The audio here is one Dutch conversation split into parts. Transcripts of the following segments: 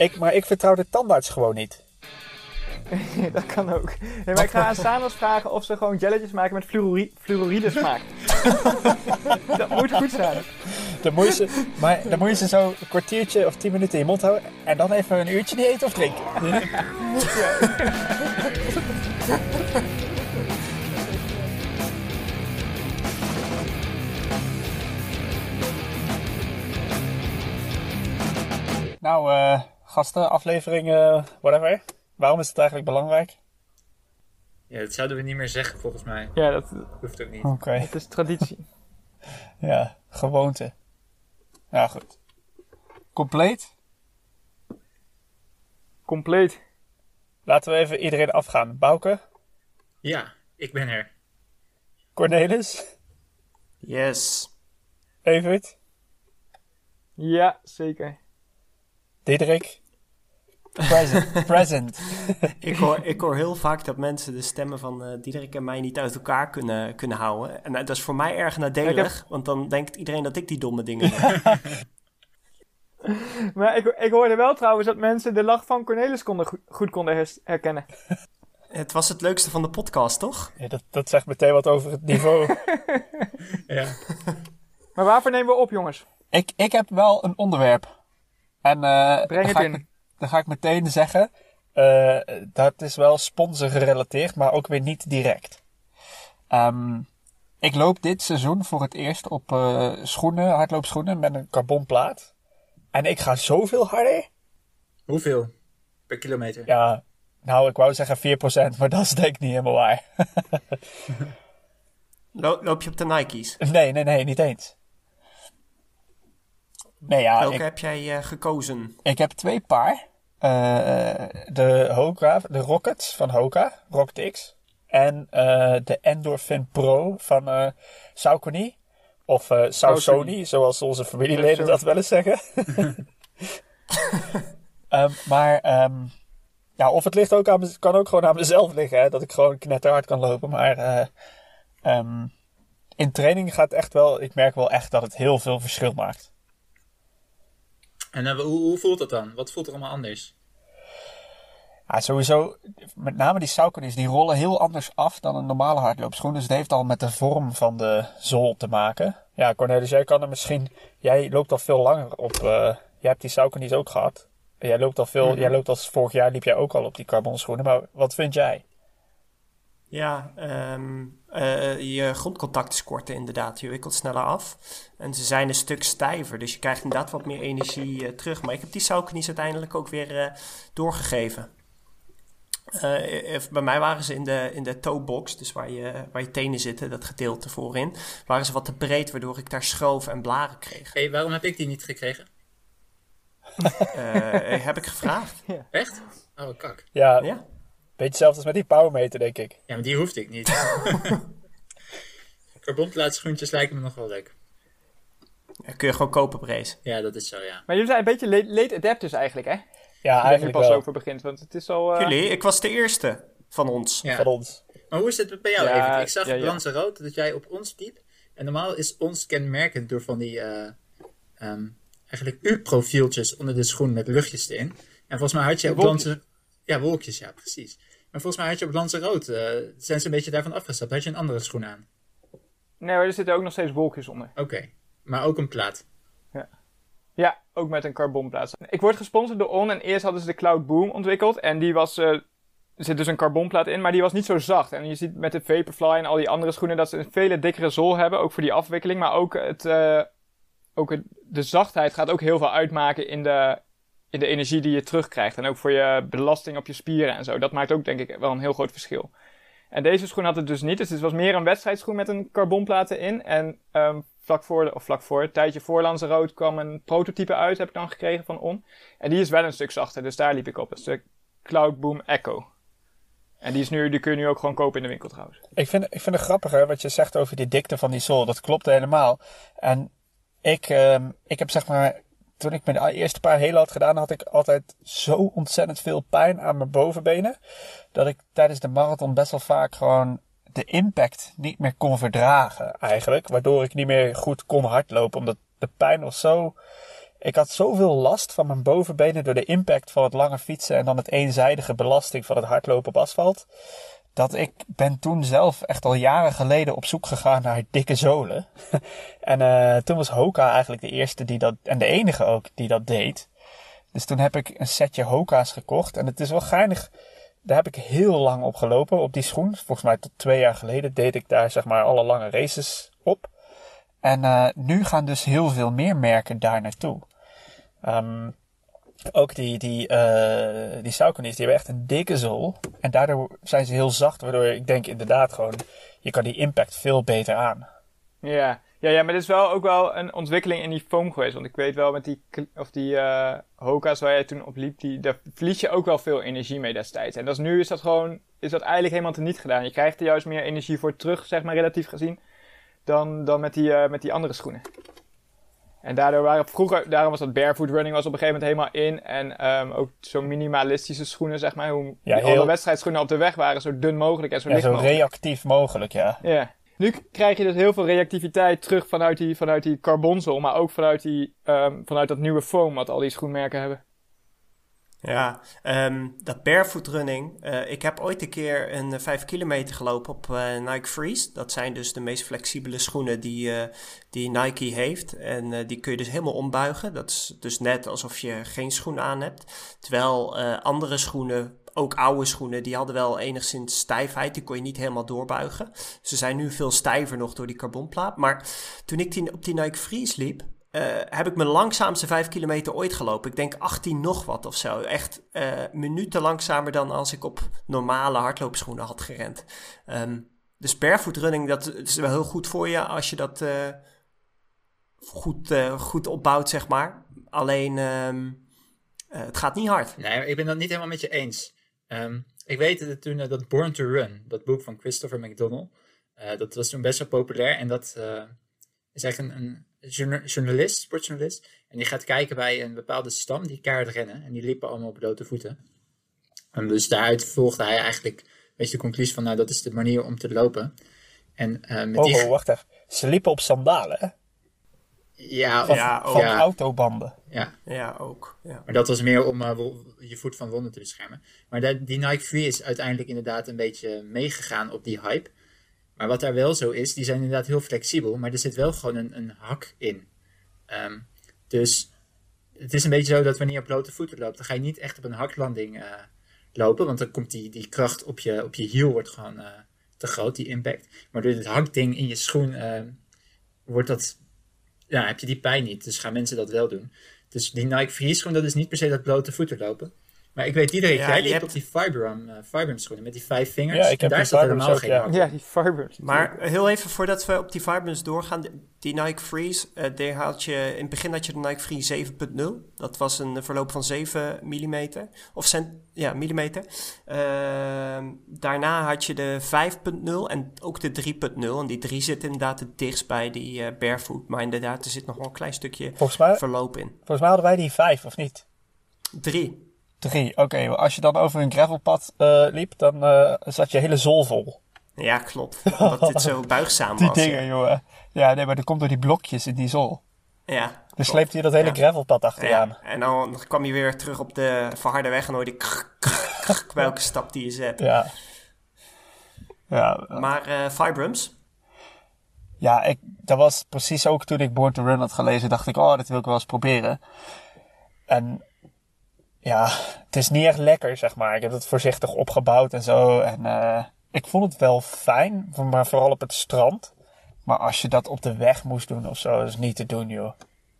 Ik, maar ik vertrouw de tandarts gewoon niet. dat kan ook. Nee, maar ik ga aan Sanos vragen of ze gewoon jelletjes maken met fluoride, fluoride smaak. dat moet goed zijn. Dan moet, je ze, maar dan moet je ze zo een kwartiertje of tien minuten in je mond houden. En dan even een uurtje niet eten of drinken. nou, eh gasten, aflevering, eh, whatever. Waarom is het eigenlijk belangrijk? Ja, dat zouden we niet meer zeggen volgens mij. Ja, dat, Hoeft ook niet. Oké. het is traditie. Ja, gewoonte. Ja, goed. Compleet? Compleet. Laten we even iedereen afgaan. Bouke, Ja, ik ben er. Cornelis, Yes. Evert, Ja, zeker. Diederik. Present. Present. Ik hoor, ik hoor heel vaak dat mensen de stemmen van eh Diederik en mij niet uit elkaar kunnen, kunnen houden. En eh, dat is voor mij erg nadelig, want dan denkt iedereen dat ik die domme dingen doe. Maar ik, ik hoorde wel trouwens dat mensen de lach van Cornelis konden, goed, goed konden herkennen. Het was het leukste van de podcast, toch? Ja, dat, dat zegt meteen wat over het niveau. Ja. Maar waarvoor nemen we op, jongens? ik, ik heb wel een onderwerp. En eh, Breng het ga in. Ik, dan ga ik meteen zeggen. eh, dat is wel sponsor gerelateerd, maar ook weer niet direct. Ehm, ik loop dit seizoen voor het eerst op eh, schoenen, hardloopschoenen met een carbonplaat. En ik ga zoveel harder. Hoeveel per kilometer? Ja, nou, ik wou zeggen 4%, maar dat is denk ik niet helemaal waar. Lo- loop je op de Nike's? nee, nee, nee, niet eens. Nee, ja, Welke ik, heb jij eh, gekozen? ik heb twee paar. Eh, de Hoka, de Rockets van Hoka, Rocket X. En eh, de Endorphin Pro van eh Saucony. Of Saucony, zoals onze familieleden dat wel eens zeggen. Ehm, maar ehm, ja, of het ligt ook aan, kan ook gewoon aan mezelf liggen, hè, dat ik gewoon knetterhard kan lopen. Maar eh, ehm, in training gaat echt wel, ik merk wel echt dat het heel veel verschil maakt. En eh, hoe, hoe voelt dat dan? Wat voelt er allemaal anders? Ja, sowieso, met name die Saucony's, die rollen heel anders af dan een normale hardloopschoen. Dus het heeft al met de vorm van de zool te maken. Ja, Cornelis, jij kan er misschien, jij loopt al veel langer op, eh, jij hebt die Saucony's ook gehad. Jij loopt al veel, jij loopt als vorig jaar liep jij ook al op die carbonschoenen. Maar wat vind jij? Ja, ehm, eh, je grondcontact is korter inderdaad. Je wikkelt sneller af. En ze zijn een stuk stijver, dus je krijgt inderdaad wat meer energie eh, terug. Maar ik heb die Saucony's uiteindelijk ook weer eh, doorgegeven. Bij mij waren ze in de, in de toebox, dus waar je, waar je tenen zitten, dat gedeelte voorin, waren ze wat te breed, waardoor ik daar schroef en blaren kreeg. Hé, waarom heb ik die niet gekregen? Eh, heb ik gevraagd? Echt? Oh, kak. Ja, Ja. Beetje hetzelfde als met die powermeter, denk ik. Ja, maar die hoefde ik niet. Carbonplaatschoentjes lijken me nog wel leuk. Ja, kun je gewoon kopen, Brees. Ja, dat is zo, ja. Maar jullie zijn een beetje late, late adapters eigenlijk, hè? Ja, Als je nu eigenlijk pas wel. over begint, want het is al... eh, Jullie, ik was de eerste van ons. ja. Van ons. Maar hoe is het bij jou, Ja? Ik zag ja, op ja. Lanzarote dat jij op ons liep. En normaal is ons kenmerkend door van die, eh, ehm, eigenlijk U-profieltjes onder de schoen met luchtjes erin. En volgens mij had je op. Lanzarote... Ja, wolkjes, ja, precies. Maar volgens mij had je op Lanzarote, eh, zijn ze een beetje daarvan afgestapt. Had je een andere schoen aan? Nee, maar er zitten ook nog steeds wolkjes onder. Oké. Maar ook een plaat. Ja, ook met een carbonplaat. Ik word gesponsord door On en eerst hadden ze de Cloud Boom ontwikkeld. En die was, eh, er zit dus een carbonplaat in, maar die was niet zo zacht. En je ziet met de Vaporfly en al die andere schoenen dat ze een vele dikkere zool hebben. Ook voor die afwikkeling, maar ook, het, eh, ook het, de zachtheid gaat ook heel veel uitmaken in de, de energie die je terugkrijgt. En ook voor je belasting op je spieren en zo. Dat maakt ook denk ik wel een heel groot verschil. En deze schoen had het dus niet. Dus het was meer een wedstrijdschoen met een carbonplaat erin. En ehm, vlak voor, of vlak voor, een tijdje voor Lanzarote kwam een prototype uit, heb ik dan gekregen van On. En die is wel een stuk zachter, dus daar liep ik op. Dat is de Cloudboom Echo. En die, is nu, die kun je nu ook gewoon kopen in de winkel trouwens. Ik vind, ik vind het grappig hè, wat je zegt over die dikte van die zool. Dat klopt helemaal. En ik, ehm, ik heb zeg maar, toen ik mijn eerste paar hele had gedaan, had ik altijd zo ontzettend veel pijn aan mijn bovenbenen. Dat ik tijdens de marathon best wel vaak gewoon de impact niet meer kon verdragen eigenlijk. Waardoor ik niet meer goed kon hardlopen. Omdat de pijn was zo Ik had zoveel last van mijn bovenbenen door de impact van het lange fietsen en dan het eenzijdige belasting van het hardlopen op asfalt. Dat ik ben toen zelf echt al jaren geleden op zoek gegaan naar dikke zolen. en uh, toen was Hoka eigenlijk de eerste die dat, en de enige ook, die dat deed. Dus toen heb ik een setje Hoka's gekocht. En het is wel geinig. Daar heb ik heel lang op gelopen, op die schoen. Volgens mij tot twee jaar geleden deed ik daar zeg maar alle lange races op. En uh, nu gaan dus heel veel meer merken daar naartoe. Um, ook die, die, uh, die Saucony's, die hebben echt een dikke zool. En daardoor zijn ze heel zacht, waardoor ik denk inderdaad gewoon, je kan die impact veel beter aan. Ja, ja, ja maar dit is wel ook wel een ontwikkeling in die foam geweest. Want ik weet wel met die, of die uh, Hoka's waar jij toen op liep, die, daar verlies je ook wel veel energie mee destijds. En dat nu is dat gewoon, is dat eigenlijk helemaal te niet gedaan. Je krijgt er juist meer energie voor terug, zeg maar relatief gezien, dan, dan met, die, uh, met die andere schoenen. En daardoor waren vroeger, daarom was dat barefoot running was op een gegeven moment helemaal in. En um, ook zo minimalistische schoenen, zeg maar. Hoe ja, heel... alle wedstrijdschoenen op de weg waren, zo dun mogelijk en zo ja, licht zo mogelijk. reactief mogelijk, ja. Ja. Nu krijg je dus heel veel reactiviteit terug vanuit die, vanuit die carbonzol, maar ook vanuit, die, um, vanuit dat nieuwe foam wat al die schoenmerken hebben. Ja, um, dat barefoot running. Uh, ik heb ooit een keer een 5 kilometer gelopen op uh, Nike Freeze. Dat zijn dus de meest flexibele schoenen die, die Nike heeft. En die kun je dus helemaal ombuigen. Dat is dus net alsof je geen schoenen aan hebt. Terwijl andere schoenen, ook oude schoenen, die hadden wel enigszins stijfheid. Die kon je niet helemaal doorbuigen. Ze zijn nu veel stijver nog door die carbonplaat. Maar toen ik die, op die Nike Freeze liep, uh, heb ik mijn langzaamste 5 kilometer ooit gelopen. Ik denk 18 nog wat of zo. Echt uh, minuten langzamer dan als ik op normale hardloopschoenen had gerend. Um, dus barefoot running, dat is wel heel goed voor je als je dat uh, goed, goed opbouwt, zeg maar. Alleen, um, het gaat niet hard. Nee, ik ben dat niet helemaal met je eens. Um, ik weet dat toen dat Born to Run, dat boek van Christopher McDonald, dat was toen best wel populair. En dat is echt een, een journalist, sportjournalist. En die gaat kijken bij een bepaalde stam die kaart rennen. En die liepen allemaal op blote voeten. En dus daaruit volgde hij eigenlijk een beetje de conclusie van, nou, dat is de manier om te lopen. En, uh, met oh, die... oh, wacht even. Ze liepen op sandalen, hè? Ja, van, ja, van ja. autobanden. Ja. ja, ook. Ja. Maar dat was meer om uh, je voet van wonden te beschermen. Maar dat, die Nike Free is uiteindelijk inderdaad een beetje meegegaan op die hype. Maar wat daar wel zo is, die zijn inderdaad heel flexibel, maar er zit wel gewoon een, een hak in. Um, dus het is een beetje zo dat wanneer je op blote voeten loopt, dan ga je niet echt op een haklanding uh, lopen, want dan komt die, die kracht op je, op je hiel wordt gewoon uh, te groot, die impact. Maar door dit hakding in je schoen uh, wordt dat, ja, heb je die pijn niet. Dus gaan mensen dat wel doen. Dus die Nike Free schoen, dat is niet per se dat blote voeten lopen. Maar ik weet iedereen, Ja, jij je liep hebt- op die Vibram, uh, Vibram schoenen met die vijf vingers. Ja, ik heb daar Vibrams helemaal ook, geen ja. hak. Ja, die. Maar heel even voordat we op die Vibrams doorgaan. Die Nike Freeze, eh die had je, in het begin had je de Nike Free 7.0. Dat was een verloop van 7 mm. Of cent, ja, millimeter. Ehm, daarna had je de 5.0 en ook de 3.0. En die 3 zit inderdaad het dichtst bij die eh, barefoot. Maar inderdaad, er zit nog wel een klein stukje mij, verloop in. volgens mij hadden wij die vijf, of niet? 3. Drie. Oké, als je dan over een gravelpad eh, liep, dan eh, zat je hele zool vol. Ja, klopt. Omdat dit zo buigzaam Die was. dingen, ja. jongen. Ja, nee, maar dat komt door die blokjes in die zool. Ja, Dus klopt. sleept je dat hele Ja. gravelpad achteraan. Ja, en dan kwam je weer terug op de verharde weg en hoorde je krk, krk, krk bij elke stap die je zet. Ja. Ja, Maar eh Vibrams, ja ik, dat was precies ook toen ik Born to Run had gelezen, dacht ik, oh, dat wil ik wel eens proberen. En ja, het is niet echt lekker, zeg maar. Ik heb het voorzichtig opgebouwd en zo. En eh, ik vond het wel fijn, maar vooral op het strand. Maar als je dat op de weg moest doen of zo, dat is niet te doen, joh.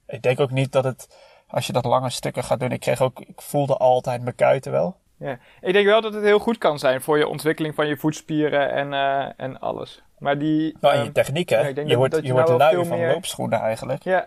Ik denk ook niet dat het, als je dat lange stukken gaat doen, ik kreeg ook, ik voelde altijd mijn kuiten wel. Ja. Ik denk wel dat het heel goed kan zijn voor je ontwikkeling van je voetspieren en, eh, en alles. Maar die... Nou, en ehm, je techniek, hè. ja, je wordt, je je nou lui van meer- loopschoenen eigenlijk. ja,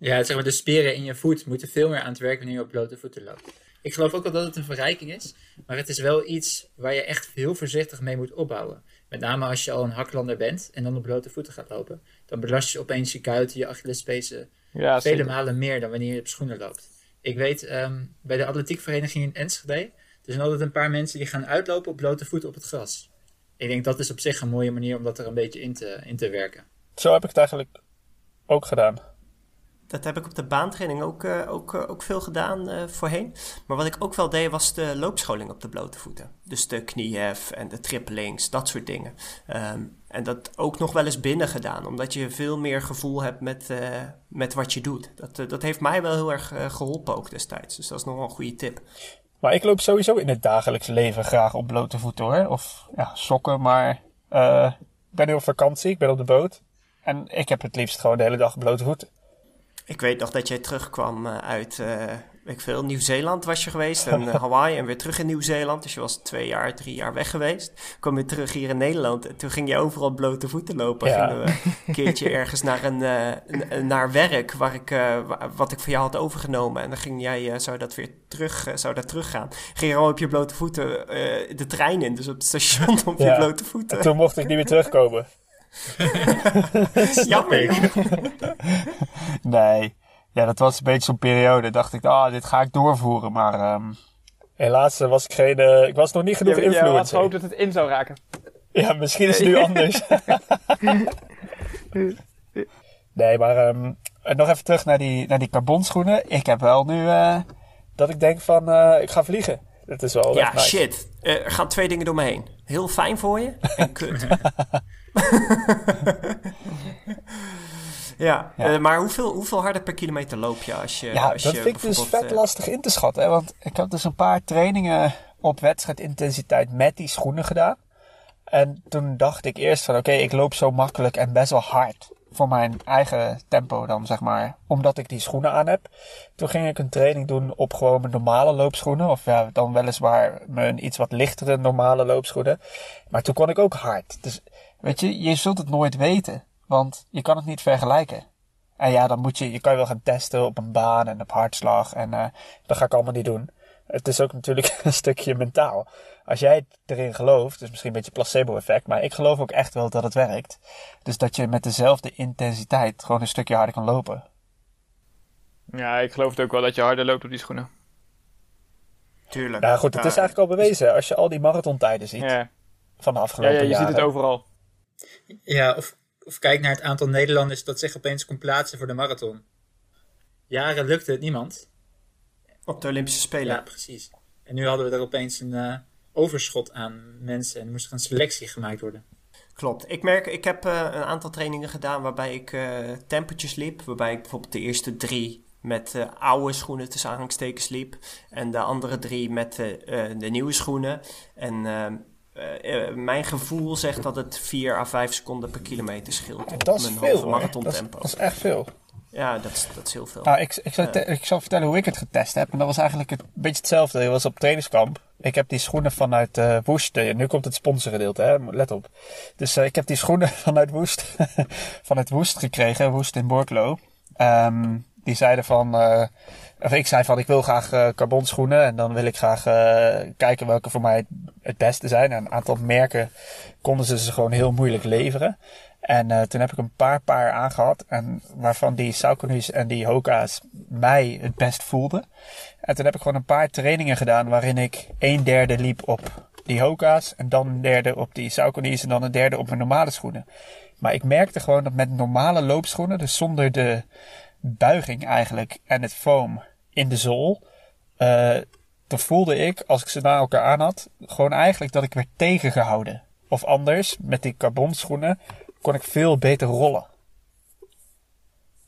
Ja, zeg maar, de spieren in je voet moeten veel meer aan het werk wanneer je op blote voeten loopt. Ik geloof ook wel dat het een verrijking is, maar het is wel iets waar je echt heel voorzichtig mee moet opbouwen. Met name als je al een haklander bent en dan op blote voeten gaat lopen. Dan belast je opeens je kuiten, je Achillespezen ja vele malen meer dan wanneer je op schoenen loopt. Ik weet, ehm, bij de atletiekvereniging in Enschede, er zijn altijd een paar mensen die gaan uitlopen op blote voeten op het gras. Ik denk dat is op zich een mooie manier om dat er een beetje in te, in te werken. Zo heb ik het eigenlijk ook gedaan. Dat heb ik op de baantraining ook, uh, ook, uh, ook veel gedaan uh, voorheen. Maar wat ik ook wel deed was de loopscholing op de blote voeten. Dus de kniehef en de trippelings, dat soort dingen. Um, en dat ook nog wel eens binnen gedaan, omdat je veel meer gevoel hebt met, met wat je doet. Dat, dat heeft mij wel heel erg geholpen ook destijds. Dus dat is nog een goede tip. Maar ik loop sowieso in het dagelijks leven graag op blote voeten hoor. Of ja, sokken, maar ik ben nu op vakantie, ik ben op de boot. En ik heb het liefst gewoon de hele dag blote voeten. Ik weet nog dat jij terugkwam uh, uit, uh, ik veel, Nieuw-Zeeland was je geweest en uh, Hawaii en weer terug in Nieuw-Zeeland. Dus je was twee jaar, drie jaar weg geweest. Kwam je terug hier in Nederland en toen ging je overal blote voeten lopen. Ja. Gingen we een keertje ergens naar, een, naar werk waar ik, wat ik van jou had overgenomen. En dan ging jij, zou dat weer terug, zou dat teruggaan. Ging je gewoon op je blote voeten de trein in, dus op het station op ja. je blote voeten. En toen mocht ik niet meer terugkomen. Jammer. nee. Ja, dat was een beetje zo'n periode. Dacht ik, ah, dit ga ik doorvoeren. Maar um, helaas was ik geen... Uh, ik was nog niet genoeg ja, influencer. Je had gehoopt dat het in zou raken. Ja, misschien is het nu anders. nee, maar um, nog even terug naar die, naar die carbonschoenen. Ik heb wel nu uh, dat ik denk van, uh, ik ga vliegen. Dat is wel Ja, nice. shit. er gaan twee dingen door me heen. Heel fijn voor je en kut. ja, ja. Uh, maar hoeveel, hoeveel harder per kilometer loop je als je. Ja, als dat je vind ik dus vet uh, lastig in te schatten. Hè? Want ik had dus een paar trainingen op wedstrijdintensiteit met die schoenen gedaan. En toen dacht ik eerst van oké, okay, ik loop zo makkelijk en best wel hard. Voor mijn eigen tempo dan, zeg maar. Omdat ik die schoenen aan heb. Toen ging ik een training doen op gewoon mijn normale loopschoenen. Of ja, dan weliswaar mijn iets wat lichtere normale loopschoenen. Maar toen kon ik ook hard. Dus weet je, je zult het nooit weten. Want je kan het niet vergelijken. En ja, dan moet je, je kan je wel gaan testen op een baan en op hartslag. En uh, dat ga ik allemaal niet doen. Het is ook natuurlijk een stukje mentaal. Als jij erin gelooft, dus misschien een beetje placebo-effect, maar ik geloof ook echt wel dat het werkt. Dus dat je met dezelfde intensiteit gewoon een stukje harder kan lopen. Ja, ik geloof het ook wel dat je harder loopt op die schoenen. Tuurlijk. Nou goed, het is eigenlijk al bewezen. Als je al die marathontijden ziet Ja, van de afgelopen ja, ja je jaren. ziet het overal. Ja, of, of kijk naar het aantal Nederlanders dat zich opeens kon plaatsen voor de marathon. Jaren lukte het niemand. Op de Olympische Spelen. Ja, precies. En nu hadden we er opeens een uh, overschot aan mensen en er moest er een selectie gemaakt worden. Klopt. Ik merk, ik heb uh, een aantal trainingen gedaan waarbij ik uh, tempertjes liep. Waarbij ik bijvoorbeeld de eerste drie met uh, oude schoenen tussen aanhalingstekens liep. En de andere drie met de nieuwe schoenen. En uh, mijn gevoel zegt dat het 4 à 5 seconden per kilometer scheelt. Dat is mijn veel, marathon dat, is, tempo. dat is echt veel. Ja, dat is, dat is heel veel. Nou, ik, ik, zal, uh, ik zal vertellen hoe ik het getest heb. En dat was eigenlijk een beetje hetzelfde. Ik was op trainingskamp. Ik heb die schoenen vanuit uh, Woest. nu komt het sponsorgedeelte, hè? let op. Dus ik heb die schoenen vanuit Woest, vanuit Woest gekregen. Woest in Borklo. Um, die zeiden van, uh, of ik zei van, ik wil graag uh, carbon schoenen en dan wil ik graag uh, kijken welke voor mij het, het beste zijn. En een aantal merken konden ze ze gewoon heel moeilijk leveren. En toen heb ik een paar paar aangehad en waarvan die Saucony's en die Hoka's mij het best voelden. En toen heb ik gewoon een paar trainingen gedaan waarin ik een derde liep op die Hoka's en dan een derde op die Saucony's en dan een derde op mijn normale schoenen. Maar ik merkte gewoon dat met normale loopschoenen, dus zonder de buiging eigenlijk en het foam in de zool. Uh, dan voelde ik, als ik ze na elkaar aan had, gewoon eigenlijk dat ik werd tegengehouden. Of anders, met die carbonschoenen, kon ik veel beter rollen.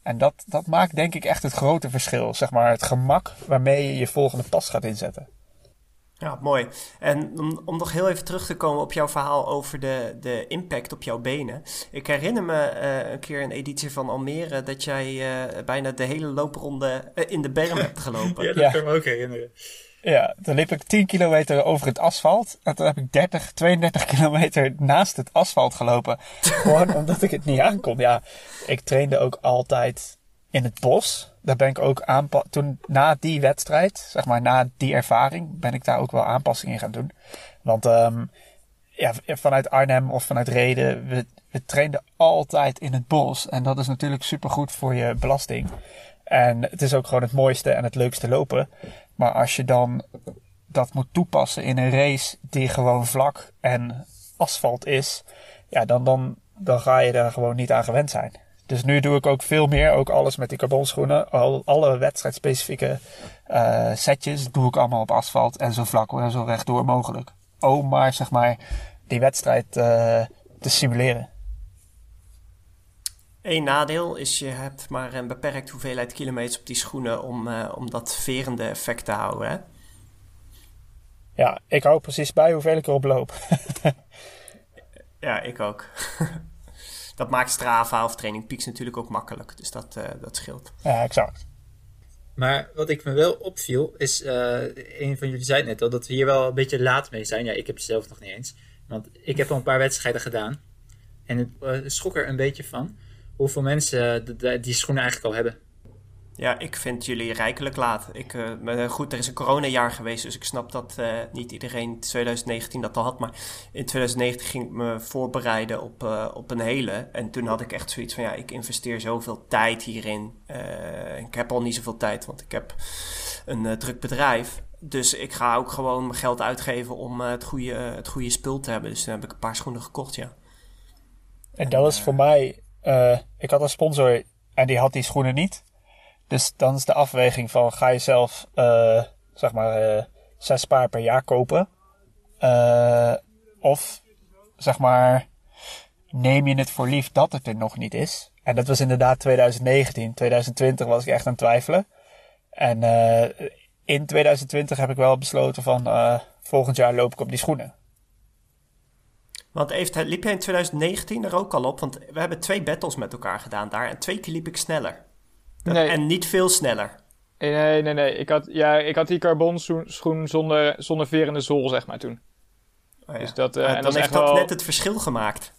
En dat, dat maakt denk ik echt het grote verschil. Zeg maar het gemak waarmee je je volgende pas gaat inzetten. Ja, mooi. En om, om nog heel even terug te komen op jouw verhaal over de, de impact op jouw benen. Ik herinner me uh, een keer een editie van Almere dat jij uh, bijna de hele loopronde uh, in de berm hebt gelopen. ja, dat ja. kan ik me ook herinneren. Ja, dan liep ik 10 kilometer over het asfalt. En toen heb ik 30, 32 kilometer naast het asfalt gelopen. Gewoon omdat ik het niet aankon. Ja, ik trainde ook altijd in het bos. Daar ben ik ook aanpa toen na die wedstrijd, zeg maar na die ervaring, ben ik daar ook wel aanpassingen in gaan doen. Want um, ja, vanuit Arnhem of vanuit Reden, we, we trainden altijd in het bos. En dat is natuurlijk supergoed voor je belasting. En het is ook gewoon het mooiste en het leukste lopen. Maar als je dan dat moet toepassen in een race die gewoon vlak en asfalt is, ja, dan, dan, dan ga je daar gewoon niet aan gewend zijn. Dus nu doe ik ook veel meer, ook alles met die carbonschoenen. Al, alle wedstrijdspecifieke uh, setjes doe ik allemaal op asfalt en zo vlak en zo rechtdoor mogelijk. Oh, maar zeg maar die wedstrijd uh, te simuleren. Eén nadeel is je hebt maar een beperkt hoeveelheid kilometers op die schoenen om, uh, om dat verende effect te houden. Hè? Ja, ik hou precies bij hoeveel ik erop loop. ja, ik ook. dat maakt Strava of Training Peaks natuurlijk ook makkelijk. Dus dat, uh, dat scheelt. Ja, exact. Maar wat ik me wel opviel, is, uh, een van jullie zei net al, dat we hier wel een beetje laat mee zijn. Ja, ik heb het zelf nog niet eens. Want ik heb al een paar wedstrijden gedaan. En het uh, schrok er een beetje van hoeveel mensen die schoenen eigenlijk al hebben. Ja, ik vind jullie rijkelijk laat. Ik, uh, goed, er is een coronajaar geweest, dus ik snap dat uh, niet iedereen in 2019 dat al had. Maar in 2019 ging ik me voorbereiden op, uh, op een hele. En toen had ik echt zoiets van, ja, ik investeer zoveel tijd hierin. ik heb al niet zoveel tijd, want ik heb een druk bedrijf. Dus ik ga ook gewoon mijn geld uitgeven om het, goede, het goede spul te hebben. Dus toen heb ik een paar schoenen gekocht, ja. En dat was voor mij... ik had een sponsor en die had die schoenen niet. Dus dan is de afweging van ga je zelf uh, zeg maar uh, zes paar per jaar kopen. Uh, of zeg maar neem je het voor lief dat het er nog niet is. En dat was inderdaad 2019. 2020 was ik echt aan het twijfelen. En in 2020 heb ik wel besloten van volgend jaar loop ik op die schoenen. Want Even, liep jij in 2019 er ook al op? Want we hebben twee battles met elkaar gedaan daar. En twee keer liep ik sneller. Nee. En niet veel sneller. Nee, nee, nee. Ik had, ja, ik had die carbon schoen zonder, zonder verende zool, zeg maar, toen. Oh, ja. dus dat, uh, en dan dat heeft dat wel... net het verschil gemaakt.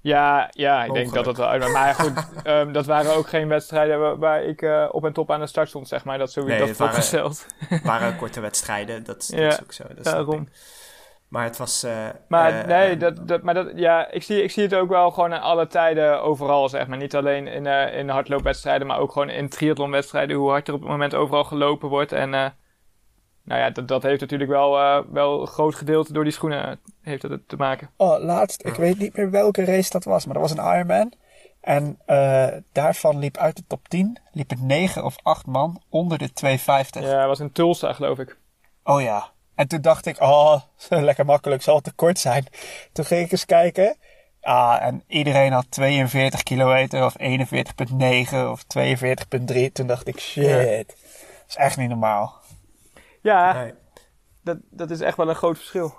Ja, ja ik denk dat dat wel uitmaakt. Maar goed, um, dat waren ook geen wedstrijden waar, waar ik uh, op en top aan de start stond, zeg maar. Dat sowieso nee, dat voorgesteld. waren, waren korte wedstrijden, dat, dat ja, is ook zo. Dat daarom. Maar het was. Uh, maar uh, nee, dat, dat, maar dat, ja, ik, zie, ik zie het ook wel gewoon in alle tijden overal, zeg maar. Niet alleen in, uh, in hardloopwedstrijden, maar ook gewoon in triathlonwedstrijden. Hoe hard er op het moment overal gelopen wordt. En nou ja, dat, dat heeft natuurlijk wel, wel een groot gedeelte door die schoenen heeft het te maken. Oh, laatst, ik weet niet meer welke race dat was, maar dat was een Ironman. En daarvan liep uit de top 10 liepen 9 of 8 man onder de 250. Ja, dat was in Tulsa, geloof ik. Oh ja, en toen dacht ik, oh, lekker makkelijk, zal het te kort zijn. Toen ging ik eens kijken. Ah, en iedereen had 42 kilometer of 41,9 of 42,3. Toen dacht ik, shit, dat is echt niet normaal. Ja, nee. dat, dat is echt wel een groot verschil.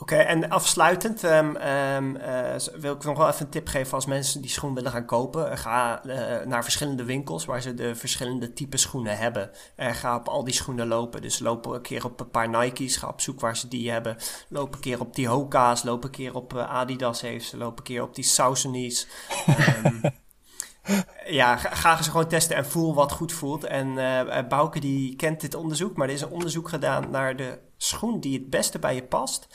Oké, okay, en afsluitend um, um, uh, wil ik nog wel even een tip geven als mensen die schoen willen gaan kopen. Ga uh, naar verschillende winkels waar ze de verschillende type schoenen hebben. Uh, ga op al die schoenen lopen. Dus loop een keer op een paar Nike's, ga op zoek waar ze die hebben. Loop een keer op die Hoka's, loop een keer op Adidas heeft ze, loop een keer op die Saucony's. Um, ja, ga, ze gewoon testen en voel wat goed voelt. En uh, Bouke die kent dit onderzoek, maar er is een onderzoek gedaan naar de schoen die het beste bij je past.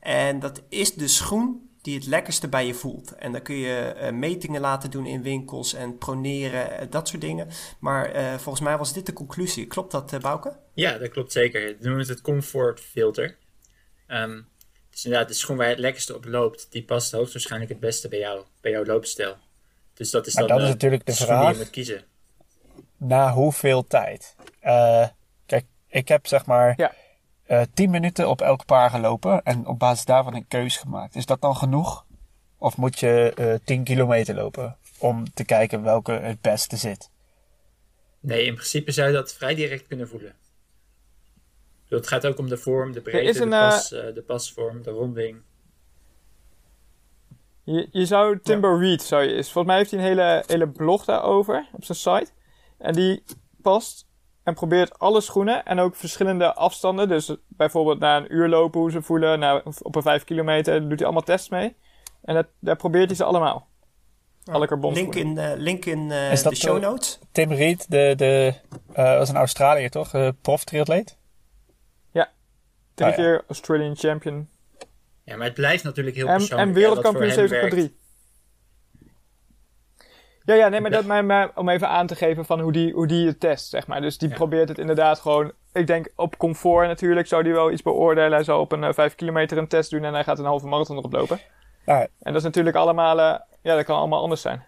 En dat is de schoen die het lekkerste bij je voelt. En dan kun je uh, metingen laten doen in winkels en proneren, dat soort dingen. Maar volgens mij was dit de conclusie. Klopt dat, Bouke? Ja, dat klopt zeker. We noemen het het comfort filter. Dus inderdaad, de schoen waar je het lekkerste op loopt, die past hoogstwaarschijnlijk het beste bij jou, bij jouw loopstijl. Dus dat is maar dan dat is natuurlijk de vraag. Die je moet kiezen. Na hoeveel tijd? kijk, ik heb zeg maar... Ja uh, 10 minuten op elk paar gelopen en op basis daarvan een keus gemaakt. Is dat dan genoeg? Of moet je uh, 10 kilometer lopen om te kijken welke het beste zit? Nee, in principe zou je dat vrij direct kunnen voelen. Het gaat ook om de vorm, de breedte, een, de, pas, uh, de pasvorm, de ronding. Je, je zou Timber ja. Reed, zou je, is, volgens mij heeft hij een hele, hele blog daarover op zijn site. En die past en probeert alle schoenen en ook verschillende afstanden. Dus bijvoorbeeld na een uur lopen hoe ze voelen, na, op een 5 kilometer doet hij allemaal tests mee. En dat, daar probeert hij ze allemaal. Alle carbon Link in, uh, link in uh, de show notes. Tim Reed, de, de, uh, was een Australiër toch? Uh, prof triatleet? Ja, drie oh, keer ja. Australian champion. Ja, maar het blijft natuurlijk heel persoonlijk. En wereldkampioen 70,3. Ja, ja, nee, maar, dat, maar, maar om even aan te geven van hoe die, hoe die het test, zeg maar. Dus die probeert het inderdaad gewoon, ik denk op comfort natuurlijk, zou die wel iets beoordelen. Hij zou op een uh, 5 kilometer een test doen en hij gaat een halve marathon erop lopen. Ja. En dat is natuurlijk allemaal, uh, ja, dat kan allemaal anders zijn.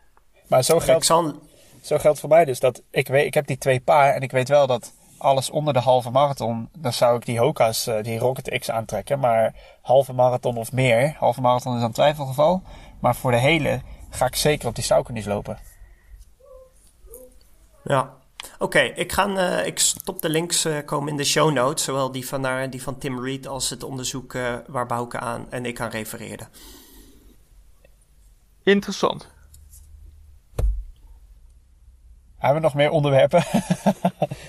Maar zo geldt, Alexander, zo geldt voor mij dus dat ik, weet, ik heb die twee paar en ik weet wel dat alles onder de halve marathon, dan zou ik die Hoka's, eh, die Rocket X aantrekken. Maar halve marathon of meer, halve marathon is dan twijfelgeval. Maar voor de hele ga ik zeker op die Saucony's lopen. Ja. Oké, ik, ga, eh, ik stop de links eh, komen in de show notes. Zowel die van, die van Tim Reed als het onderzoek waar Bouke aan en ik aan refereerde. Interessant. Hebben we nog meer onderwerpen?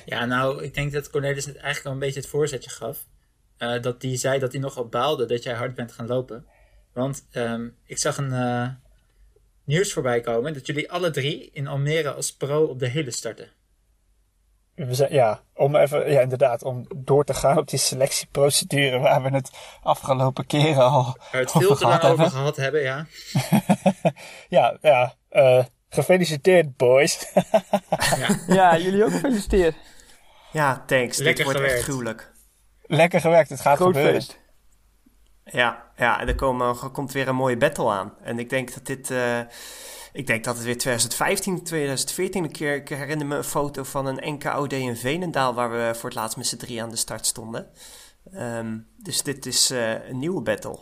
Ja, nou, ik denk dat Cornelis het eigenlijk al een beetje het voorzetje gaf. Eh, dat hij zei dat hij nogal baalde dat jij hard bent gaan lopen. Want ehm, ik zag een eh, nieuws voorbij komen dat jullie alle drie in Almere als pro op de hele starten. We zijn, ja, om even, ja, inderdaad, om door te gaan op die selectieprocedure waar we het afgelopen keren al Waar we het veel te lang over gehad hebben, ja. Ja, ja, eh, gefeliciteerd boys. Ja, jullie ook gefeliciteerd. Ja, thanks. Dit Lekker wordt echt gewerkt. gruwelijk. Lekker gewerkt, het gaat Groot gebeuren. feest. Ja, ja, en er, komen, er komt weer een mooie battle aan. En ik denk dat dit... eh, ik denk dat het weer 2015, 2014 een keer... Ik herinner me een foto van een NKOD in Venendaal... waar we voor het laatst met z'n drie aan de start stonden. Ehm, dus dit is eh, een nieuwe battle.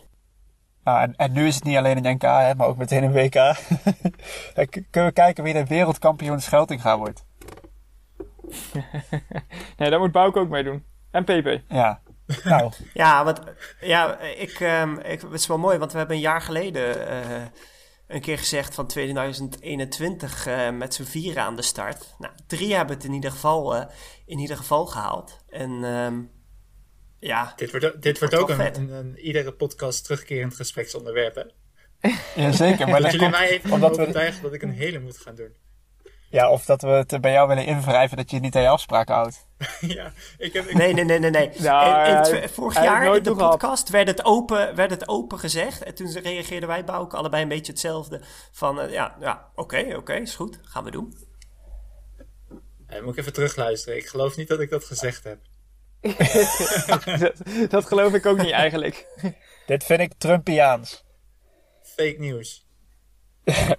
Nou, en, en nu is het niet alleen een NK, hè, maar ook meteen een WK. Kunnen we kijken wie de wereldkampioen Scheltinga wordt. Nee, daar moet Bouke ook mee doen. En PP. Ja, nou, Ja, want ja, ik, ehm, ik, het is wel mooi, want we hebben een jaar geleden eh, een keer gezegd van 2021 eh, met z'n vieren aan de start. Nou, drie hebben het in ieder geval, eh, in ieder geval gehaald. En ehm, ja, Dit wordt, dit wordt ook een, vet. een, een iedere podcast terugkerend gespreksonderwerp, hè? ja, zeker. Maar Dat jullie komt mij even omdat we, overtuigen dat ik een hele moet gaan doen. ja, of dat we het bij jou willen invrijven dat je niet aan je afspraken houdt. ja, ik heb... Ik, nee, nee, nee, nee. nee. Nou, in, in vorig jaar in de podcast werd het, open, werd het open gezegd. En toen reageerden wij Bouke allebei een beetje hetzelfde. Van eh, ja, ja oké, oké, is goed, gaan we doen. Moet ik even terugluisteren. Ik geloof niet dat ik dat gezegd heb. Dat, dat geloof ik ook niet eigenlijk. Dit vind ik Trumpiaans. Fake nieuws.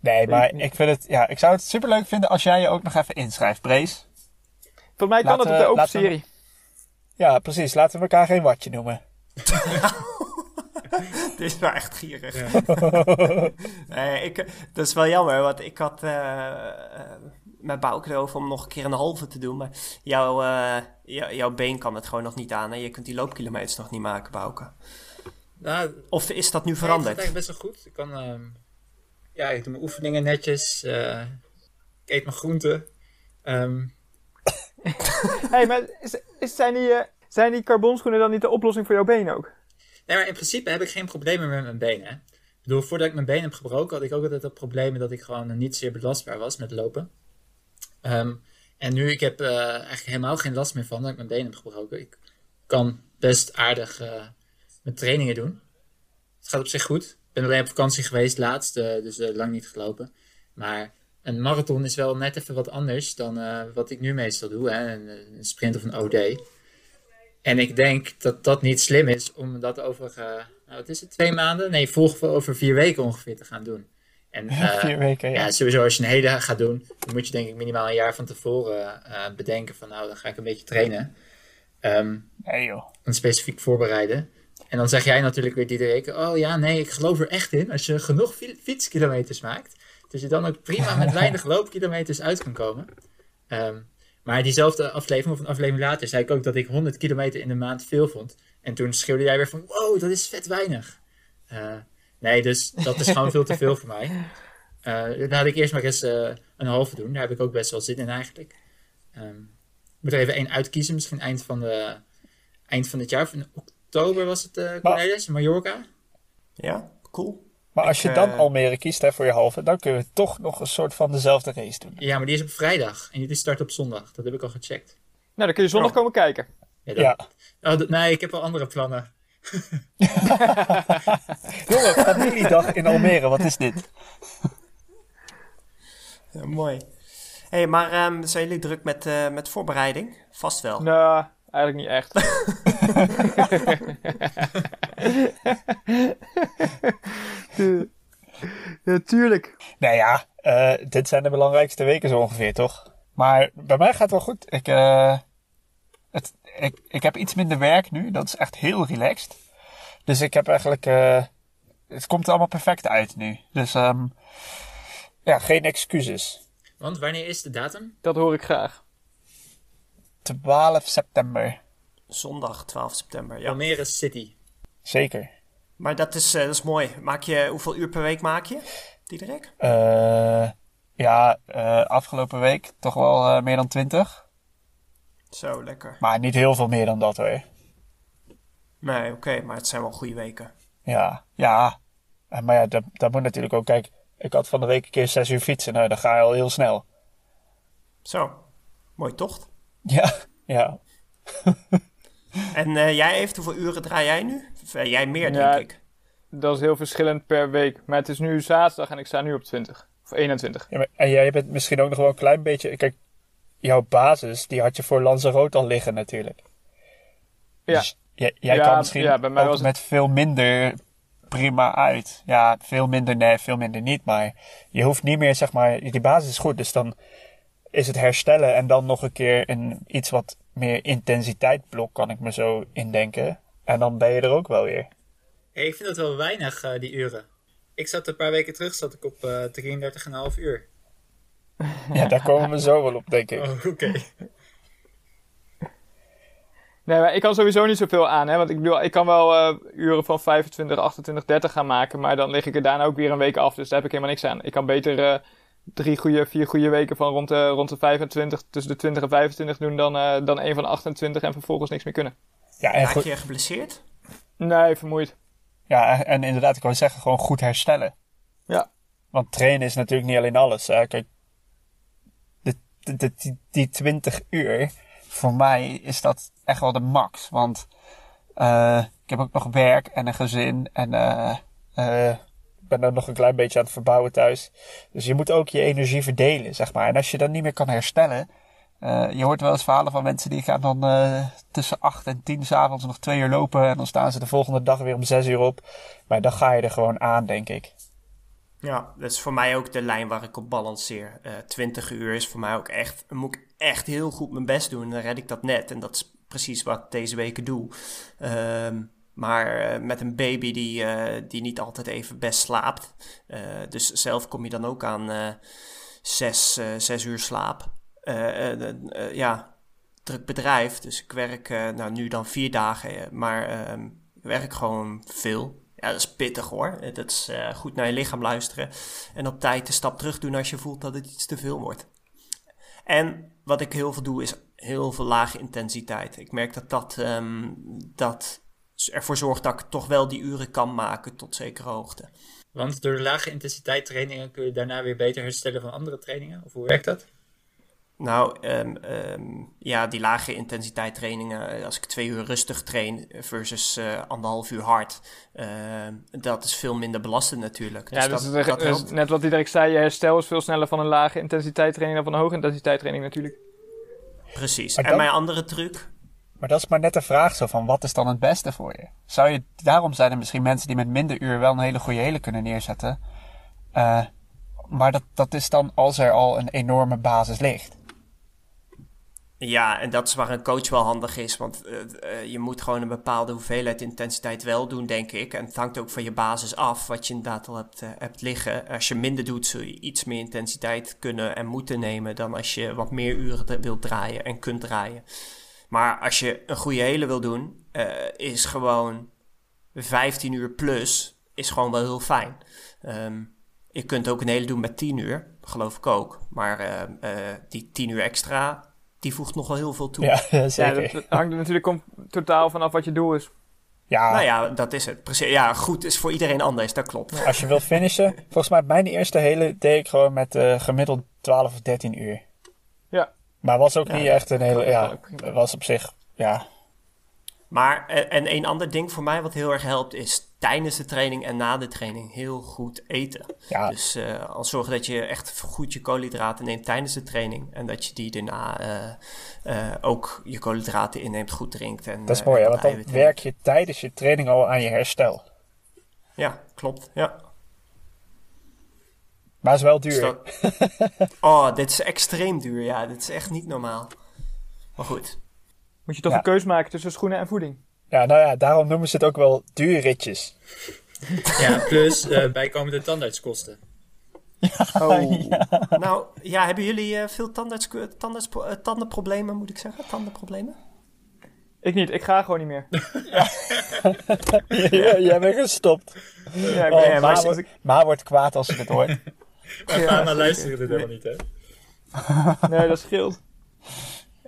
Nee, maar ik vind het, ja, ik zou het superleuk vinden als jij je ook nog even inschrijft, Brace. Volgens mij kan Laten dat op de open we- serie. Ja, precies. Laten we elkaar geen watje noemen. Dit is wel echt gierig. nee, ik, dat is wel jammer, want ik had eh, eh, met Bouke erover om nog een keer een halve te doen. Maar jouw, eh, jou- jouw been kan het gewoon nog niet aan. En je kunt die loopkilometers nog niet maken, Bouke. Nou, Of is dat nu Nee, het veranderd? eigenlijk best wel goed. Ik kan, ehm, ja, ik doe mijn oefeningen netjes. eh, ik eet mijn groenten. Ehm, hey, maar is, is, zijn, die, eh, zijn die carbonschoenen dan niet de oplossing voor jouw been ook? nee, maar in principe heb ik geen problemen met mijn benen. Ik bedoel, voordat ik mijn been heb gebroken, had ik ook altijd het probleem dat ik gewoon niet zeer belastbaar was met lopen. Ehm, en nu, ik heb eh, eigenlijk helemaal geen last meer van dat ik mijn been heb gebroken. Ik kan best aardig eh, mijn trainingen doen. Het gaat op zich goed. Ik ben alleen op vakantie geweest laatst, eh, dus lang niet gelopen. Maar een marathon is wel net even wat anders dan wat ik nu meestal doe. Hè? Een, sprint of een OD. En ik denk dat dat niet slim is om dat over, nou, wat is het, twee maanden? Nee, volg over vier weken ongeveer te gaan doen. En eh, Vier weken, ja. ja, sowieso als je een hele gaat doen, dan moet je denk ik minimaal een jaar van tevoren eh, bedenken van nou, dan ga ik een beetje trainen. Ehm, Nee joh. en specifiek voorbereiden. En dan zeg jij natuurlijk weer Diederik, oh ja, nee, ik geloof er echt in. Als je genoeg fi- fietskilometers maakt, dat je dan ook prima met weinig loopkilometers uit kan komen. Ehm, maar diezelfde aflevering, of een aflevering later, zei ik ook dat ik 100 kilometer in de maand veel vond. En toen schreeuwde jij weer van, wow, dat is vet weinig. Eh, nee, dus dat is gewoon veel te veel voor mij. Eh dan had ik eerst maar eens eh, een halve doen. Daar heb ik ook best wel zin in eigenlijk. Ehm, ik moet er even één uitkiezen, misschien eind van, de, eind van het jaar. In oktober was het, eh Cornelis, Mallorca. Ja, cool. Maar als je dan Almere kiest hè, voor je halve, dan kun je toch nog een soort van dezelfde race doen. Ja, maar die is op vrijdag en die start op zondag. Dat heb ik al gecheckt. Nou, dan kun je zondag Oh. komen kijken. Ja, dat- Ja. Oh, nee, ik heb al andere plannen. Jongen, familiedag in Almere, wat is dit? Ja, mooi. hey, maar ehm, zijn jullie druk met, eh, met voorbereiding? Vast wel. Nou, eigenlijk niet echt. Ja, tuurlijk. Nou ja, eh, dit zijn de belangrijkste weken zo ongeveer, toch? Maar bij mij gaat het wel goed. Ik, eh, het, ik, ik heb iets minder werk nu. Dat is echt heel relaxed. Dus ik heb eigenlijk... eh, het komt er allemaal perfect uit nu. Dus ehm, ja, geen excuses. Want wanneer is de datum? Dat hoor ik graag. 12 september. Zondag 12 september, ja. Almere City. Zeker. Maar dat is, eh, dat is mooi. Maak je, hoeveel uur per week maak je, Diederik? Eh, ja, eh, afgelopen week toch wel meer dan 20. Zo, lekker. Maar niet heel veel meer dan dat hoor. Nee, oké, maar het zijn wel goede weken. Ja, ja. Maar ja, dat, dat moet natuurlijk ook. Kijk, ik had van de week een keer 6 uur fietsen. Nou, dan ga je al heel snel. Zo, mooi tocht. Ja, ja. En eh, jij heeft hoeveel uren draai jij nu? Of, eh, jij meer, Ja. denk ik. Dat is heel verschillend per week. Maar het is nu zaterdag en ik sta nu op 20. Of 21. Ja, maar- en jij bent misschien ook nog wel een klein beetje. Kijk, jouw basis, die had je voor Lanzarote al liggen natuurlijk. Ja. Dus jij, jij Ja, kan misschien ja, bij mij ook was het- met veel minder prima uit. Ja, veel minder nee, veel minder niet. Maar je hoeft niet meer, zeg maar, die basis is goed. Dus dan is het herstellen en dan nog een keer een iets wat meer intensiteitblok, kan ik me zo indenken. En dan ben je er ook wel weer. Hey, ik vind dat wel weinig, eh, die uren. Ik zat een paar weken terug zat ik op eh 33,5 uur. Ja, daar komen we zo wel op, denk ik. Oh, oké. Nee, maar ik kan sowieso niet zoveel aan. Hè? Want ik bedoel, ik kan wel eh, uren van 25, 28, 30 gaan maken. Maar dan lig ik er daarna ook weer een week af. Dus daar heb ik helemaal niks aan. Ik kan beter eh, drie goede, vier goede weken van rond de, rond de 25, tussen de 20 en 25 doen dan, eh, dan een van de 28 en vervolgens niks meer kunnen. Ja, en goed, je geblesseerd? Nee, vermoeid. Ja, en, en inderdaad, ik wou zeggen, gewoon goed herstellen. Ja. Want trainen is natuurlijk niet alleen alles. Hè. Kijk, de, die, die 20 uur, voor mij is dat echt wel de max. Want eh, ik heb ook nog werk en een gezin en eh, eh, ik ben er nog een klein beetje aan het verbouwen thuis. Dus je moet ook je energie verdelen, zeg maar. En als je dan niet meer kan herstellen, je hoort wel eens verhalen van mensen die gaan dan tussen 8 en 10 s'avonds nog twee uur lopen. En dan staan ze de volgende dag weer om 6 uur op. Maar dan ga je er gewoon aan, denk ik. Ja, dat is voor mij ook de lijn waar ik op balanceer. Eh 20 uur is voor mij ook echt, moet ik echt heel goed mijn best doen. Dan red ik dat net. En dat is precies wat ik deze weken doe. Ehm, maar eh, met een baby die, eh, die niet altijd even best slaapt. Dus zelf kom je dan ook aan zes, zes uur slaap. Ja, druk bedrijf. Dus ik werk nou, nu dan vier dagen. maar ehm, ik werk gewoon veel. Ja, dat is pittig hoor. Dat is eh, goed naar je lichaam luisteren. En op tijd de stap terug doen als je voelt dat het iets te veel wordt. En wat ik heel veel doe is heel veel lage intensiteit. Ik merk dat dat, ehm, dat ervoor zorgt dat ik toch wel die uren kan maken tot zekere hoogte. Want door de lage intensiteit trainingen kun je daarna weer beter herstellen van andere trainingen? Of hoe werkt dat? Nou, ehm, ehm, ja, die lage intensiteit trainingen, eh, als ik twee uur rustig train versus eh, anderhalf uur hard, ehm, dat is veel minder belastend natuurlijk. Ja, dus, dat, dat dus helpt. net wat Diederik zei, je herstel is veel sneller van een lage intensiteit training dan van een hoge intensiteit training natuurlijk. Precies. En mijn andere truc, Maar dat is maar net de vraag zo van, wat is dan het beste voor je? Zou je, daarom zijn er misschien mensen die met minder uur wel een hele goede hele kunnen neerzetten. Eh, maar dat, dat is dan als er al een enorme basis ligt. Ja, en dat is waar een coach wel handig is. Want eh, eh, je moet gewoon een bepaalde hoeveelheid intensiteit wel doen, denk ik. En het hangt ook van je basis af, wat je inderdaad al hebt, eh, hebt liggen. Als je minder doet, zul je iets meer intensiteit kunnen en moeten nemen dan als je wat meer uren wilt draaien en kunt draaien. Maar als je een goede hele wil doen, is gewoon 15 uur plus, is gewoon wel heel fijn. Ehm, je kunt ook een hele doen met 10 uur, geloof ik ook. Maar die 10 uur extra, die voegt nog wel heel veel toe. Ja, Ja, zeker. dat, dat hangt er natuurlijk om, totaal vanaf wat je doel is. Ja, Nou ja, dat is het. Precies. Ja, goed is voor iedereen anders, dat klopt. als je wil finishen. Volgens mij mijn eerste hele deed ik gewoon met eh, gemiddeld 12 of 13 uur. Ja. Maar was ook Ja, niet echt een hele, ja, was op zich, ja. Maar, eh, en een ander ding voor mij wat heel erg helpt, is tijdens de training en na de training heel goed eten. Ja, Dus eh al zorg dat je echt goed je koolhydraten neemt tijdens de training. En dat je die daarna eh, eh, ook je koolhydraten inneemt, goed drinkt. En, dat is mooi, want dan eiwitten werk je tijdens je training al aan je herstel. Ja, klopt. Ja. Maar het is wel duur. Dat- Oh, dit is extreem duur. Ja, dit is echt niet normaal. Maar goed. Moet je toch Ja. een keus maken tussen schoenen en voeding. Ja, nou ja, daarom noemen ze het ook wel duurritjes. Ja, plus eh, bijkomende tandartskosten. Oh. Nou, ja, hebben jullie eh, veel tandarts, tandarts, eh, tandenproblemen, moet ik zeggen? Tandenproblemen? Ik niet, ik ga gewoon niet meer. ja, jij bent gestopt. Ja, ik Oh, ben- maar wordt, Ma wordt kwaad als ze dit hoort. Maar Ja, zeker. luisteren dit helemaal niet, hè? Nee, dat scheelt.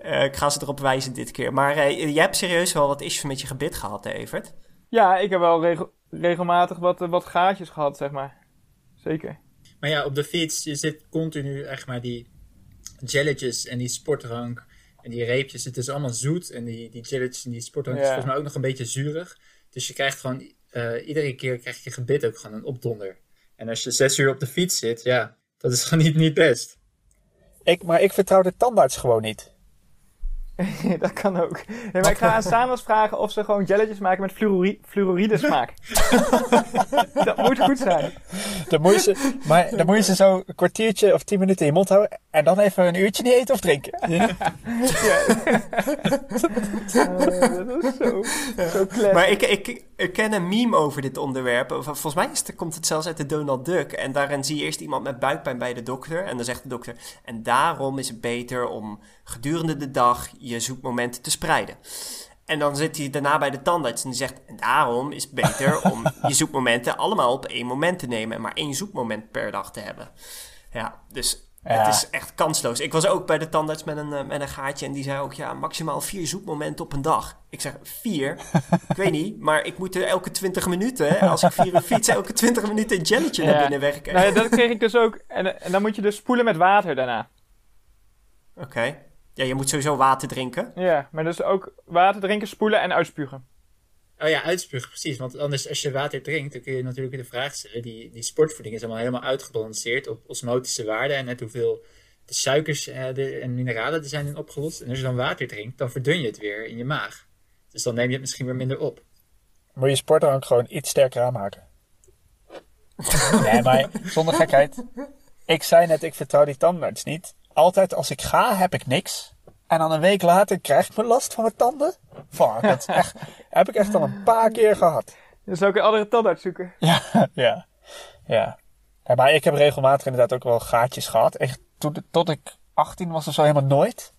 Eh, ik ga ze erop wijzen dit keer. Maar eh, jij hebt serieus wel wat issues met je gebit gehad, Evert? Ja, ik heb wel regel- regelmatig wat, eh, wat gaatjes gehad, zeg maar. Zeker. Maar ja, op de fiets, je zit continu echt maar die jelletjes en die sportdrank en die reepjes. Het is allemaal zoet en die, die jelletjes en die sportdrank is volgens mij ook nog een beetje zuurig. Dus je krijgt gewoon, eh, iedere keer krijg je gebit ook gewoon een opdonder. En als je zes uur op de fiets zit, ja, dat is gewoon niet, niet best. Ik, maar ik vertrouw de tandarts gewoon niet. dat kan ook. Nee, maar ik ga aan vragen of ze gewoon jelletjes maken met fluoride, fluoride smaak. dat moet goed zijn. Dan moet, je ze, maar dan moet je ze zo een kwartiertje of tien minuten in je mond houden. En dan even een uurtje niet eten of drinken. Ja. Dat is zo, zo classic. Maar ik, ik, ik ken een meme over dit onderwerp. Volgens mij is het, komt het zelfs uit de Donald Duck. En daarin zie je eerst iemand met buikpijn bij de dokter. En dan zegt de dokter... En daarom is het beter om gedurende de dag je zoekmomenten te spreiden. En dan zit hij daarna bij de tandarts en die zegt... En daarom is het beter om je zoekmomenten allemaal op één moment te nemen. En maar één zoekmoment per dag te hebben. Ja, dus Ja. het is echt kansloos. Ik was ook bij de tandarts met een, eh, met een gaatje en die zei ook... Ja, maximaal vier zoekmomenten op een dag. Ik zeg, vier? ik weet niet, maar ik moet er elke 20 minuten... Als ik vier uur fiets, elke 20 minuten een jelletje naar binnen werken. Nou ja, dat kreeg ik dus ook. En, en dan moet je dus spoelen met water daarna. Oké. Ja, je moet sowieso water drinken. Ja, maar dus ook water drinken, spoelen en uitspugen. Oh ja, uitspugen, precies. Want anders, als je water drinkt, dan kun je natuurlijk de vraag stellen. Die, die sportvoeding is allemaal helemaal uitgebalanceerd op osmotische waarden en net hoeveel de suikers eh, er- en mineralen er zijn in opgelost. En als je dan water drinkt, dan verdun je het weer in je maag. Dus dan neem je het misschien weer minder op. Moet je sportdrank gewoon iets sterker aanmaken. nee, maar zonder gekheid. Ik zei net, ik vertrouw die tandarts niet. Altijd als ik ga, heb ik niks. En dan een week later krijg ik me last van mijn tanden. Fuck, dat is echt, heb ik echt al een paar keer gehad. Dan zou ik een andere tandarts zoeken. Ja, ja, ja. Ja, maar ik heb regelmatig inderdaad ook wel gaatjes gehad. Echt, tot, tot ik 18 was of zo helemaal nooit.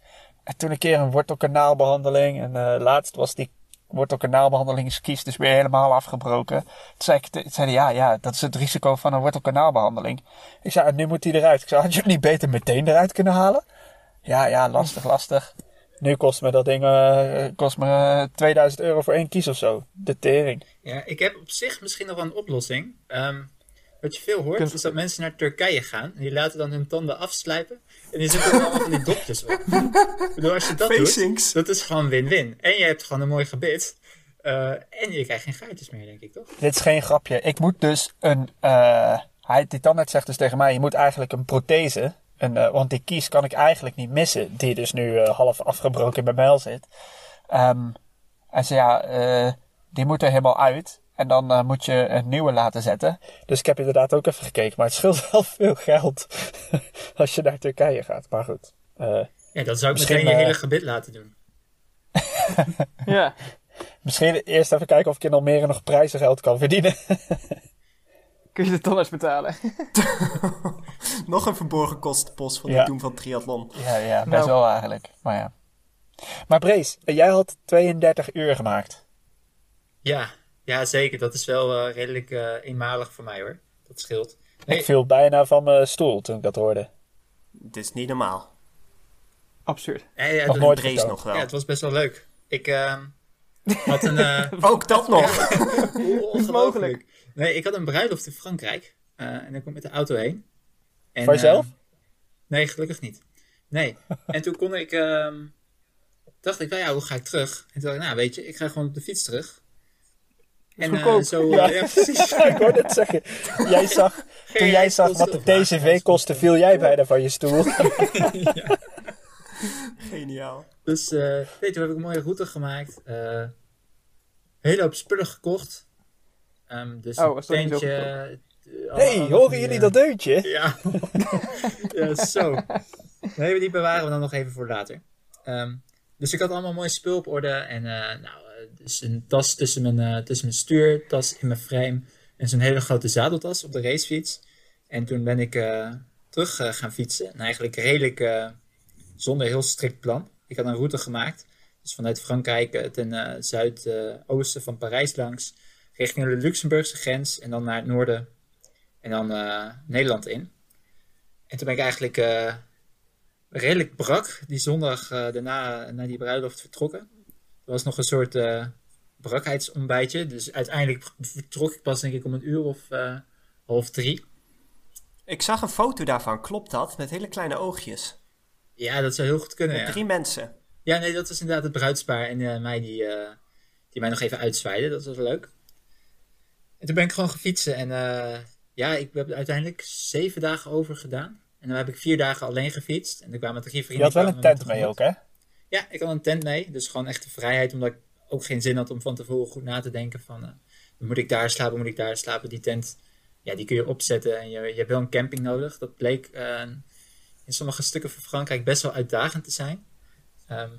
En toen een keer een wortelkanaalbehandeling. En eh, laatst was die wortelkanaalbehandelingskies dus weer helemaal afgebroken. Toen zei ik, toen zei hij, ja, ja, dat is het risico van een wortelkanaalbehandeling. Ik zei, en nu moet die eruit. Ik zei, had je het niet beter meteen eruit kunnen halen? Ja, ja, lastig, lastig. Nu kost me dat ding eh, kost me eh, 2000 euro voor één kies of zo. De tering. Ja, ik heb op zich misschien nog wel een oplossing. Ehm, wat je veel hoort, Kunt- is dat mensen naar Turkije gaan. En die laten dan hun tanden afslijpen. En die zetten er allemaal van die dopjes op. Ik bedoel, als je dat doet, dat is gewoon win-win. En je hebt gewoon een mooi gebit. Eh, en je krijgt geen gaatjes meer, denk ik, toch? Dit is geen grapje. Ik moet dus een. eh hij, die tandarts zegt dus tegen mij: je moet eigenlijk een prothese. Een, eh, want die kies kan ik eigenlijk niet missen. Die dus nu eh, half afgebroken in mijn mijl zit. Ehm en ze ja, eh, die moet er helemaal uit. En dan eh, moet je een nieuwe laten zetten. Dus ik heb inderdaad ook even gekeken. Maar het scheelt wel veel geld. als je naar Turkije gaat. Maar goed. eh, Ja, dat zou ik Misschien, meteen je hele gebit laten doen. Ja. misschien eerst even kijken of ik in Almere nog prijzengeld kan verdienen. Kun je de tandarts betalen? Nog een verborgen kostenpost van Ja. het doen van triathlon. ja, ja, best Nou. wel eigenlijk. Maar ja. Maar Brees, jij had 32 uur gemaakt. Ja, ja, zeker. Dat is wel eh, redelijk eh, eenmalig voor mij, hoor. Dat scheelt. Nee, Ik viel bijna van mijn stoel toen ik dat hoorde. Dit is niet normaal. Absurd. ja, ja, Nog het- nooit verteld. nog wel. ja, het was best wel leuk. Ik ehm, had een... eh, Ook dat nog. Ongelooflijk. Nee, ik had een bruiloft in Frankrijk. eh, en ik kom met de auto heen. En, Van jezelf? eh, nee, gelukkig niet. Nee. En toen kon ik... ehm, dacht ik, nou ja, hoe ga ik terug? En toen dacht ik, nou weet je, ik ga gewoon op de fiets terug. En eh, goedkoop. zo... Ja. ja, precies. ik hoorde het zeggen. Jij zag, toen jij zag wat de TCV kostte, viel jij bijna van je stoel. Geniaal. Dus eh weet je, toen heb ik een mooie route gemaakt. eh hele hoop spullen gekocht. Ehm, dus Oh, een tentje, hey, horen jullie dat deuntje? Ja. ja, zo. Nee, die bewaren we dan nog even voor later. Ehm, dus ik had allemaal mooi spul op orde. En eh, nou, eh, dus een tas tussen mijn, eh, tussen mijn stuur, tas in mijn frame. En zo'n hele grote zadeltas op de racefiets. En toen ben ik eh, terug eh, gaan fietsen. En eigenlijk redelijk eh, zonder heel strikt plan. Ik had een route gemaakt. Dus vanuit Frankrijk eh, ten eh, zuidoosten van Parijs langs. Richting de Luxemburgse grens. En dan naar het noorden. En dan eh, Nederland in. En toen ben ik eigenlijk eh, redelijk brak die zondag eh, daarna naar die bruiloft vertrokken. Er was nog een soort brakheidsontbijtje. Dus uiteindelijk vertrok ik pas denk ik om een uur of half drie. Ik zag een foto daarvan, klopt dat? Met hele kleine oogjes. Ja, dat zou heel goed kunnen. Met Ja, drie mensen. ja nee, dat was inderdaad het bruidspaar en mij die, die mij nog even uitzwaaiden. Dat was leuk. En toen ben ik gewoon gefietsen en eh, ja, ik heb uiteindelijk zeven dagen over gedaan. En dan heb ik vier dagen alleen gefietst. En er kwamen drie Je vrienden. had wel een tent mee ook, hè? Ja, ik had een tent mee. Dus gewoon echt de vrijheid, omdat ik ook geen zin had om van tevoren goed na te denken van... eh, moet ik daar slapen, moet ik daar slapen? Die tent, ja, die kun je opzetten en je, je hebt wel een camping nodig. Dat bleek eh, in sommige stukken van Frankrijk best wel uitdagend te zijn. Ehm,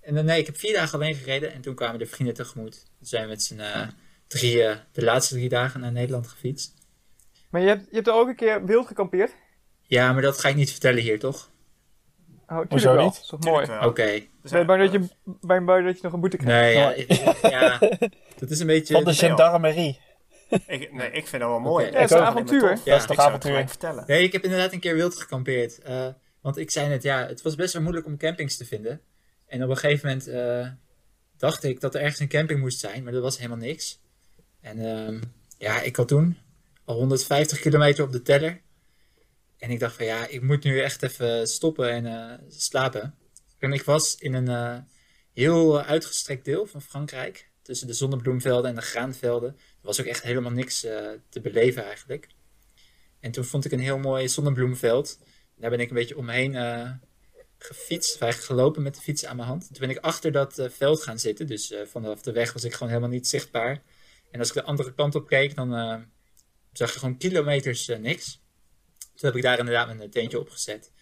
en dan, nee, ik heb vier dagen alleen gereden en toen kwamen de vrienden tegemoet. Toen zijn we met z'n eh, drieën de laatste drie dagen naar Nederland gefietst. Maar je hebt, je hebt er ook een keer wild gekampeerd? Ja, maar dat ga ik niet vertellen hier, toch? Oh, tuurlijk Hoezo wel. niet? Dat is toch mooi? Oké. Dus, Ben je bang dat je, ben je bang dat je nog een boete krijgt? Nee, ja, dat is een beetje... Van de gendarmerie. Ik, nee, ik vind dat wel mooi. Ja, het is een avontuur. Ja, dat is ik toch avontuur? vertellen. Nee, ik heb inderdaad een keer wild gekampeerd. Eh, want ik zei net, ja, het was best wel moeilijk om campings te vinden. En op een gegeven moment eh, dacht ik dat er ergens een camping moest zijn, maar dat was helemaal niks. En ehm, ja, ik had toen al 150 kilometer op de teller. En ik dacht van ja, ik moet nu echt even stoppen en eh, slapen. En ik was in een eh, heel uitgestrekt deel van Frankrijk. Tussen de zonnebloemvelden en de graanvelden. Er was ook echt helemaal niks eh, te beleven eigenlijk. En toen vond ik een heel mooi zonnebloemveld. Daar ben ik een beetje omheen gefietst, of gelopen met de fiets aan mijn hand. Toen ben ik achter dat veld gaan zitten. Dus vanaf de weg was ik gewoon helemaal niet zichtbaar. En als ik de andere kant op keek, dan eh, zag je gewoon kilometers eh, niks. Toen heb ik daar inderdaad mijn eh, tentje opgezet.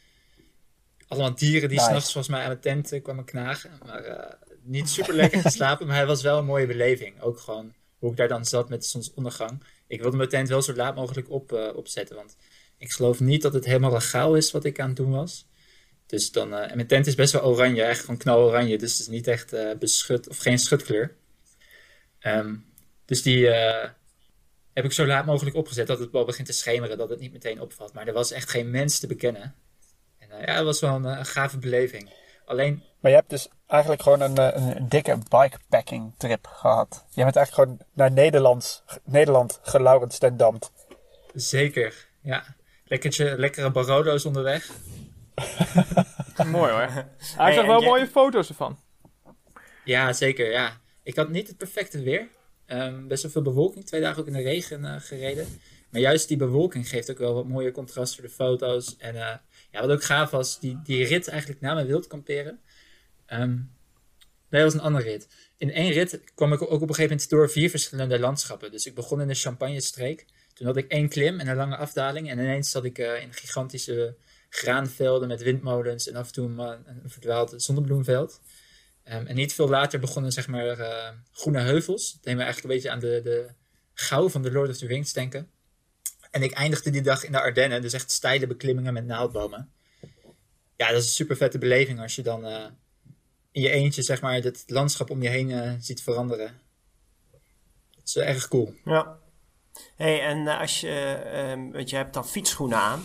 Allemaal dieren die Nice. s'nachts volgens mij aan mijn tent kwamen knagen. Maar niet super lekker geslapen, maar het was wel een mooie beleving. Ook gewoon hoe ik daar dan zat met de zonsondergang. Ik wilde mijn tent wel zo laat mogelijk op, opzetten, want ik geloof niet dat het helemaal legaal is wat ik aan het doen was. Dus dan, en mijn tent is best wel oranje, echt gewoon knaloranje, dus het is niet echt eh, beschut, of geen schutkleur. Ehm, dus die eh, heb ik zo laat mogelijk opgezet dat het wel begint te schemeren, dat het niet meteen opvalt. Maar er was echt geen mens te bekennen. En eh, ja, het was wel een, eh, een gave beleving. Alleen, Maar je hebt dus eigenlijk gewoon een, een, dikke bikepacking trip gehad. Je bent eigenlijk gewoon naar Nederlands, Nederland gelauwerd ten dampt. zeker, ja, lekkertje, lekkere Barolo's onderweg. Mooi hoor. Hey, ik zag en wel jij- mooie foto's ervan. Ja, zeker. Ja. Ik had niet het perfecte weer. Ehm, best wel veel bewolking. Twee dagen ook in de regen eh, gereden. Maar juist die bewolking geeft ook wel wat mooie contrast voor de foto's. En eh, ja, wat ook gaaf was, die, die rit eigenlijk na mijn wild kamperen. Ehm dat was een andere rit. In één rit kwam ik ook op een gegeven moment door vier verschillende landschappen. Dus ik begon in de Champagne-streek. Toen had ik één klim en een lange afdaling. En ineens zat ik eh, in gigantische graanvelden met windmolens. En af en toe een, een verdwaald zonnebloemveld. Ehm, en niet veel later begonnen zeg maar eh, groene heuvels. Dat deed eigenlijk een beetje aan de, de gauw van de Lord of the Rings denken. En ik eindigde die dag in de Ardennen, dus echt steile beklimmingen met naaldbomen. Ja, dat is een super vette beleving als je dan eh, in je eentje zeg maar het landschap om je heen eh, ziet veranderen. Dat is erg cool. Ja. hey, en als je, ehm, want je hebt dan fietsschoenen aan,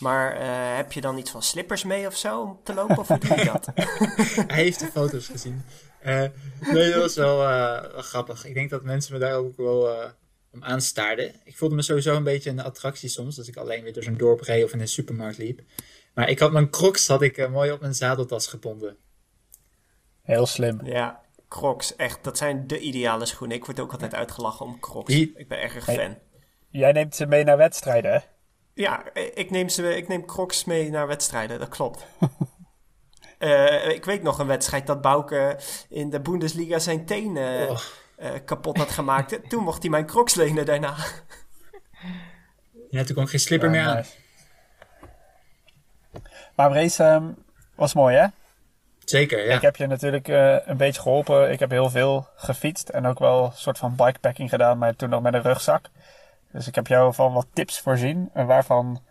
maar eh, heb je dan iets van slippers mee of zo om te lopen? Of hoe doe je dat? Hij heeft de foto's gezien. Eh, nee, dat was wel, eh, wel grappig. Ik denk dat mensen me daar ook wel eh, om aanstaarden. Ik voelde me sowieso een beetje een attractie soms, als ik alleen weer door zo'n dorp reed of in een supermarkt liep. Maar ik had mijn crocs had ik, mooi op mijn zadeltas gebonden. Heel slim. ja, Crocs, echt, dat zijn de ideale schoenen. Ik word ook altijd uitgelachen om Crocs. Die- Ik ben erg Hey. fan. Jij neemt ze mee naar wedstrijden, hè? Ja, ik neem, ze, ik neem Crocs mee naar wedstrijden, dat klopt. Eh, ik weet nog een wedstrijd dat Bouke in de Bundesliga zijn teen eh, Oh. eh, kapot had gemaakt. Toen mocht hij mijn Crocs lenen daarna. Ja, toen kon ik geen slipper Ja, meer aan. nice. Maar race ehm, was mooi, hè? Zeker, ja. Ik heb je natuurlijk eh, een beetje geholpen. Ik heb heel veel gefietst en ook wel een soort van bikepacking gedaan, maar toen nog met een rugzak. Dus ik heb jou van wat tips voorzien. En waarvan,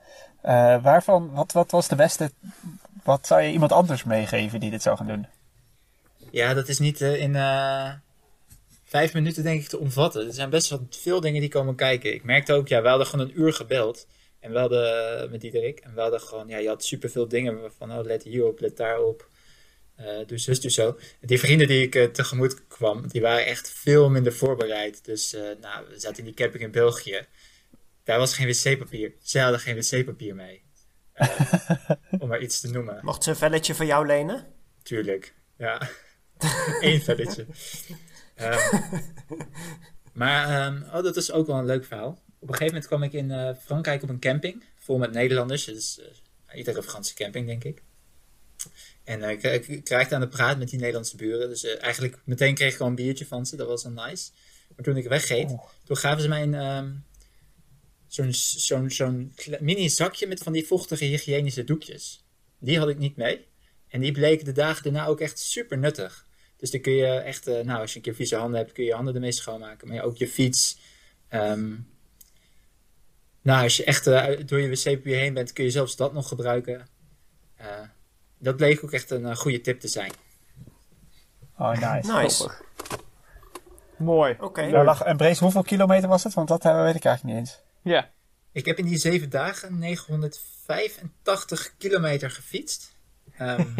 eh, waarvan wat, wat was de beste? Wat zou je iemand anders meegeven die dit zou gaan doen? Ja, dat is niet eh, in eh, vijf minuten denk ik te omvatten. Er zijn best wel veel dingen die komen kijken. Ik merkte ook, ja, we hadden gewoon een uur gebeld. En we met Diederik. En we hadden gewoon, ja, je had superveel dingen van, oh, let hierop, let daarop. Eh doe zus, doe zo. Die vrienden die ik eh, tegemoet kwam, die waren echt veel minder voorbereid. Dus, eh, nou, we zaten in die camping in België. Daar was geen wc-papier. Zij hadden geen wc-papier mee. Eh, om maar iets te noemen. Mocht ze een velletje van jou lenen? Tuurlijk, ja. Eén velletje. Ehm, maar, ehm, oh, dat is ook wel een leuk verhaal. Op een gegeven moment kwam ik in eh, Frankrijk op een camping, vol met Nederlanders. Dus uh, iedere Franse camping, denk ik. En uh, ik, raakte aan de praat met die Nederlandse buren. Dus uh, eigenlijk meteen kreeg ik gewoon een biertje van ze. Dat was dan nice. Maar toen ik weggeet, oh. toen gaven ze mij een, um, zo'n zo'n zo'n mini zakje met van die vochtige hygiënische doekjes. Die had ik niet mee. En die bleken de dagen daarna ook echt super nuttig. Dus dan kun je echt, uh, nou, als je een keer vieze handen hebt, kun je je handen ermee schoonmaken. Maar ook je fiets. Um, nou, als je echt door je wc-papier heen bent, kun je zelfs dat nog gebruiken. Dat bleek ook echt een uh, goede tip te zijn. Oh, nice. Nice. Mooi. Oké. Okay. En Brace, hoeveel kilometer was het? Want dat weet ik eigenlijk niet eens. Ja. Ik heb in die zeven dagen 985 kilometer gefietst. Um,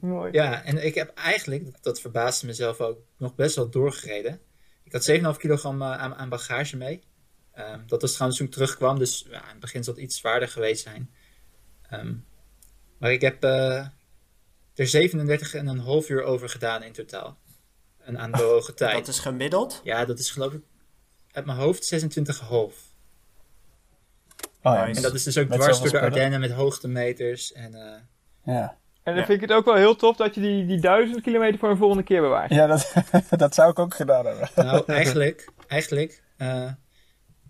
Mooi. Ja, en ik heb eigenlijk, dat, dat verbaasde mezelf ook, nog best wel doorgereden. Ik had 7,5 kilogram uh, aan, aan, bagage mee. Um, dat was trouwens toen ik terugkwam, dus ja, in het begin zal het iets zwaarder geweest zijn. Um, maar ik heb uh, er 37,5 uur over gedaan in totaal. En aan bewogen tijd. Dat is gemiddeld? Ja, dat is geloof ik uit mijn hoofd 26,5. Oh, ja. En dat is dus ook met dwars door de Ardennen met hoogtemeters. En, uh, ja. En dan ja. vind ik het ook wel heel tof dat je die, die duizend kilometer voor een volgende keer bewaart. Ja, dat, dat zou ik ook gedaan hebben. Nou, eigenlijk, eigenlijk uh,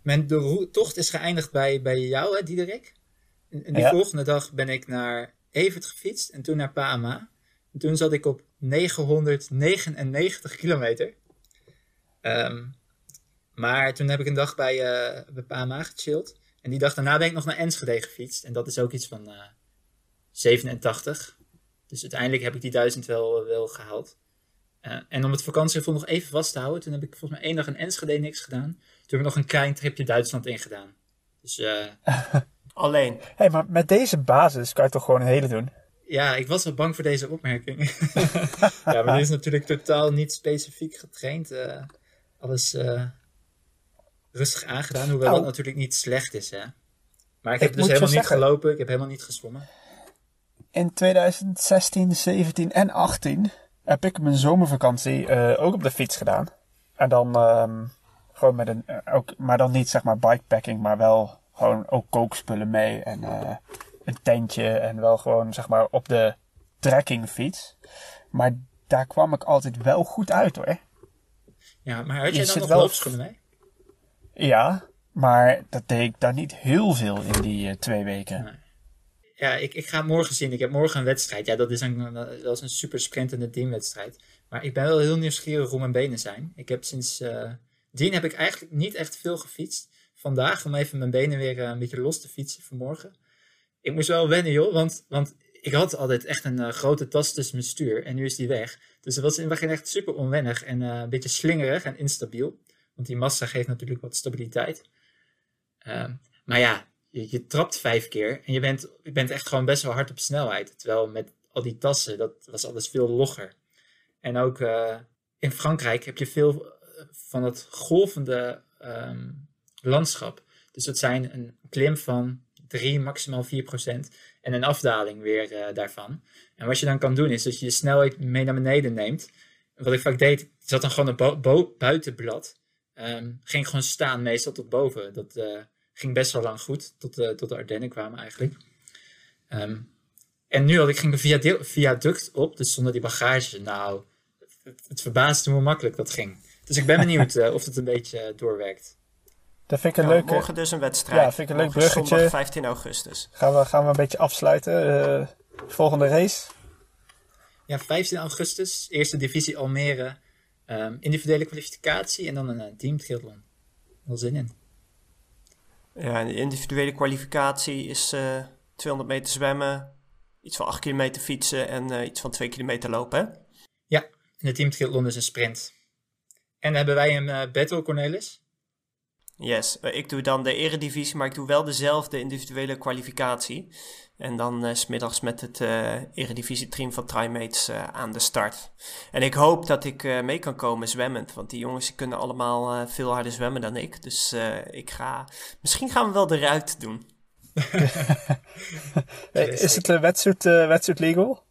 mijn de tocht is geëindigd bij, bij jou, hè, Diederik. En, en die ja. volgende dag ben ik naar Evert gefietst en toen naar Pama. En toen zat ik op 999 kilometer. Um, maar toen heb ik een dag bij, uh, bij Pama gechilled. En die dag daarna ben ik nog naar Enschede gefietst. En dat is ook iets van uh, 87. Dus uiteindelijk heb ik die duizend wel, wel gehaald. En om het vakantiegevoel nog even vast te houden, toen heb ik volgens mij één dag in Enschede niks gedaan. Toen heb ik nog een klein tripje Duitsland ingedaan. Dus, Alleen. Hé, hey, maar met deze basis kan je toch gewoon een hele doen? Ja, ik was wel bang voor deze opmerking. ja, maar dit is natuurlijk totaal niet specifiek getraind. Uh, alles rustig aangedaan, hoewel oh. dat natuurlijk niet slecht is, hè. Maar ik heb Ik dus helemaal niet zeggen- gelopen, ik heb helemaal niet gezwommen. In 2016, 17 en 18 heb ik mijn zomervakantie eh, ook op de fiets gedaan. En dan ehm, gewoon met een, eh, ook, maar dan niet zeg maar bikepacking, maar wel gewoon ook kookspullen mee en eh, een tentje en wel gewoon zeg maar op de trekkingfiets. Maar daar kwam ik altijd wel goed uit hoor. Ja, maar had Je jij dan nog wel- loopschoenen mee? Ja, maar dat deed ik daar niet heel veel in die eh, twee weken. Ja, ik, ik ga morgen zien. Ik heb morgen een wedstrijd. Ja, dat is een, dat is een super sprintende teamwedstrijd. Maar ik ben wel heel nieuwsgierig hoe mijn benen zijn. Ik heb sinds uh, dien heb ik eigenlijk niet echt veel gefietst. Vandaag om even mijn benen weer uh, een beetje los te fietsen vanmorgen. Ik moest wel wennen joh, want, want ik had altijd echt een uh, grote tas tussen mijn stuur. En nu is die weg. Dus het was in het begin echt super onwennig en een beetje slingerig en instabiel. Want die massa geeft natuurlijk wat stabiliteit. Ehm, maar ja, je, trapt vijf keer en je bent, je bent echt gewoon best wel hard op snelheid. Terwijl met al die tassen, dat was alles veel logger. En ook in Frankrijk heb je veel van het golvende um, landschap. Dus dat zijn een klim van 3, maximaal 4 procent. En een afdaling weer uh, daarvan. En wat je dan kan doen is dat je je snelheid mee naar beneden neemt. Wat ik vaak deed, zat dan gewoon een bo- buitenblad. Um, ging gewoon staan, meestal tot boven. Dat uh, ging best wel lang goed, tot, uh, tot de Ardennen kwamen eigenlijk. Um, en nu had ik ging een viaduct op, dus zonder die bagage. Nou, het, het verbaasde me hoe makkelijk dat ging. Dus ik ben benieuwd of het een beetje doorwerkt. Dat vind ik een Ja, leuke. Morgen dus een wedstrijd. Ja, vind ik een leuk Morgen bruggetje. Zondag 15 augustus. Gaan we, gaan we een beetje afsluiten. Eh, volgende race. Ja, 15 augustus, eerste divisie Almere. Ehm, individuele kwalificatie en dan een eh, team triathlon. Wel zin in. Ja, en de individuele kwalificatie is eh 200 meter zwemmen, iets van 8 kilometer fietsen en eh, iets van 2 kilometer lopen. Hè? Ja, en de team triathlon is een sprint. En dan hebben wij een battle, Cornelis. Yes, Eh, ik doe dan de eredivisie, maar ik doe wel dezelfde individuele kwalificatie. En dan 's smiddags met het eh eredivisie-team van Trimates aan de start. En ik hoop dat ik mee kan komen zwemmend, want die jongens kunnen allemaal veel harder zwemmen dan ik. Dus ik ga, misschien gaan we wel de ruit doen. Is het uh, uh, wetsuit legal?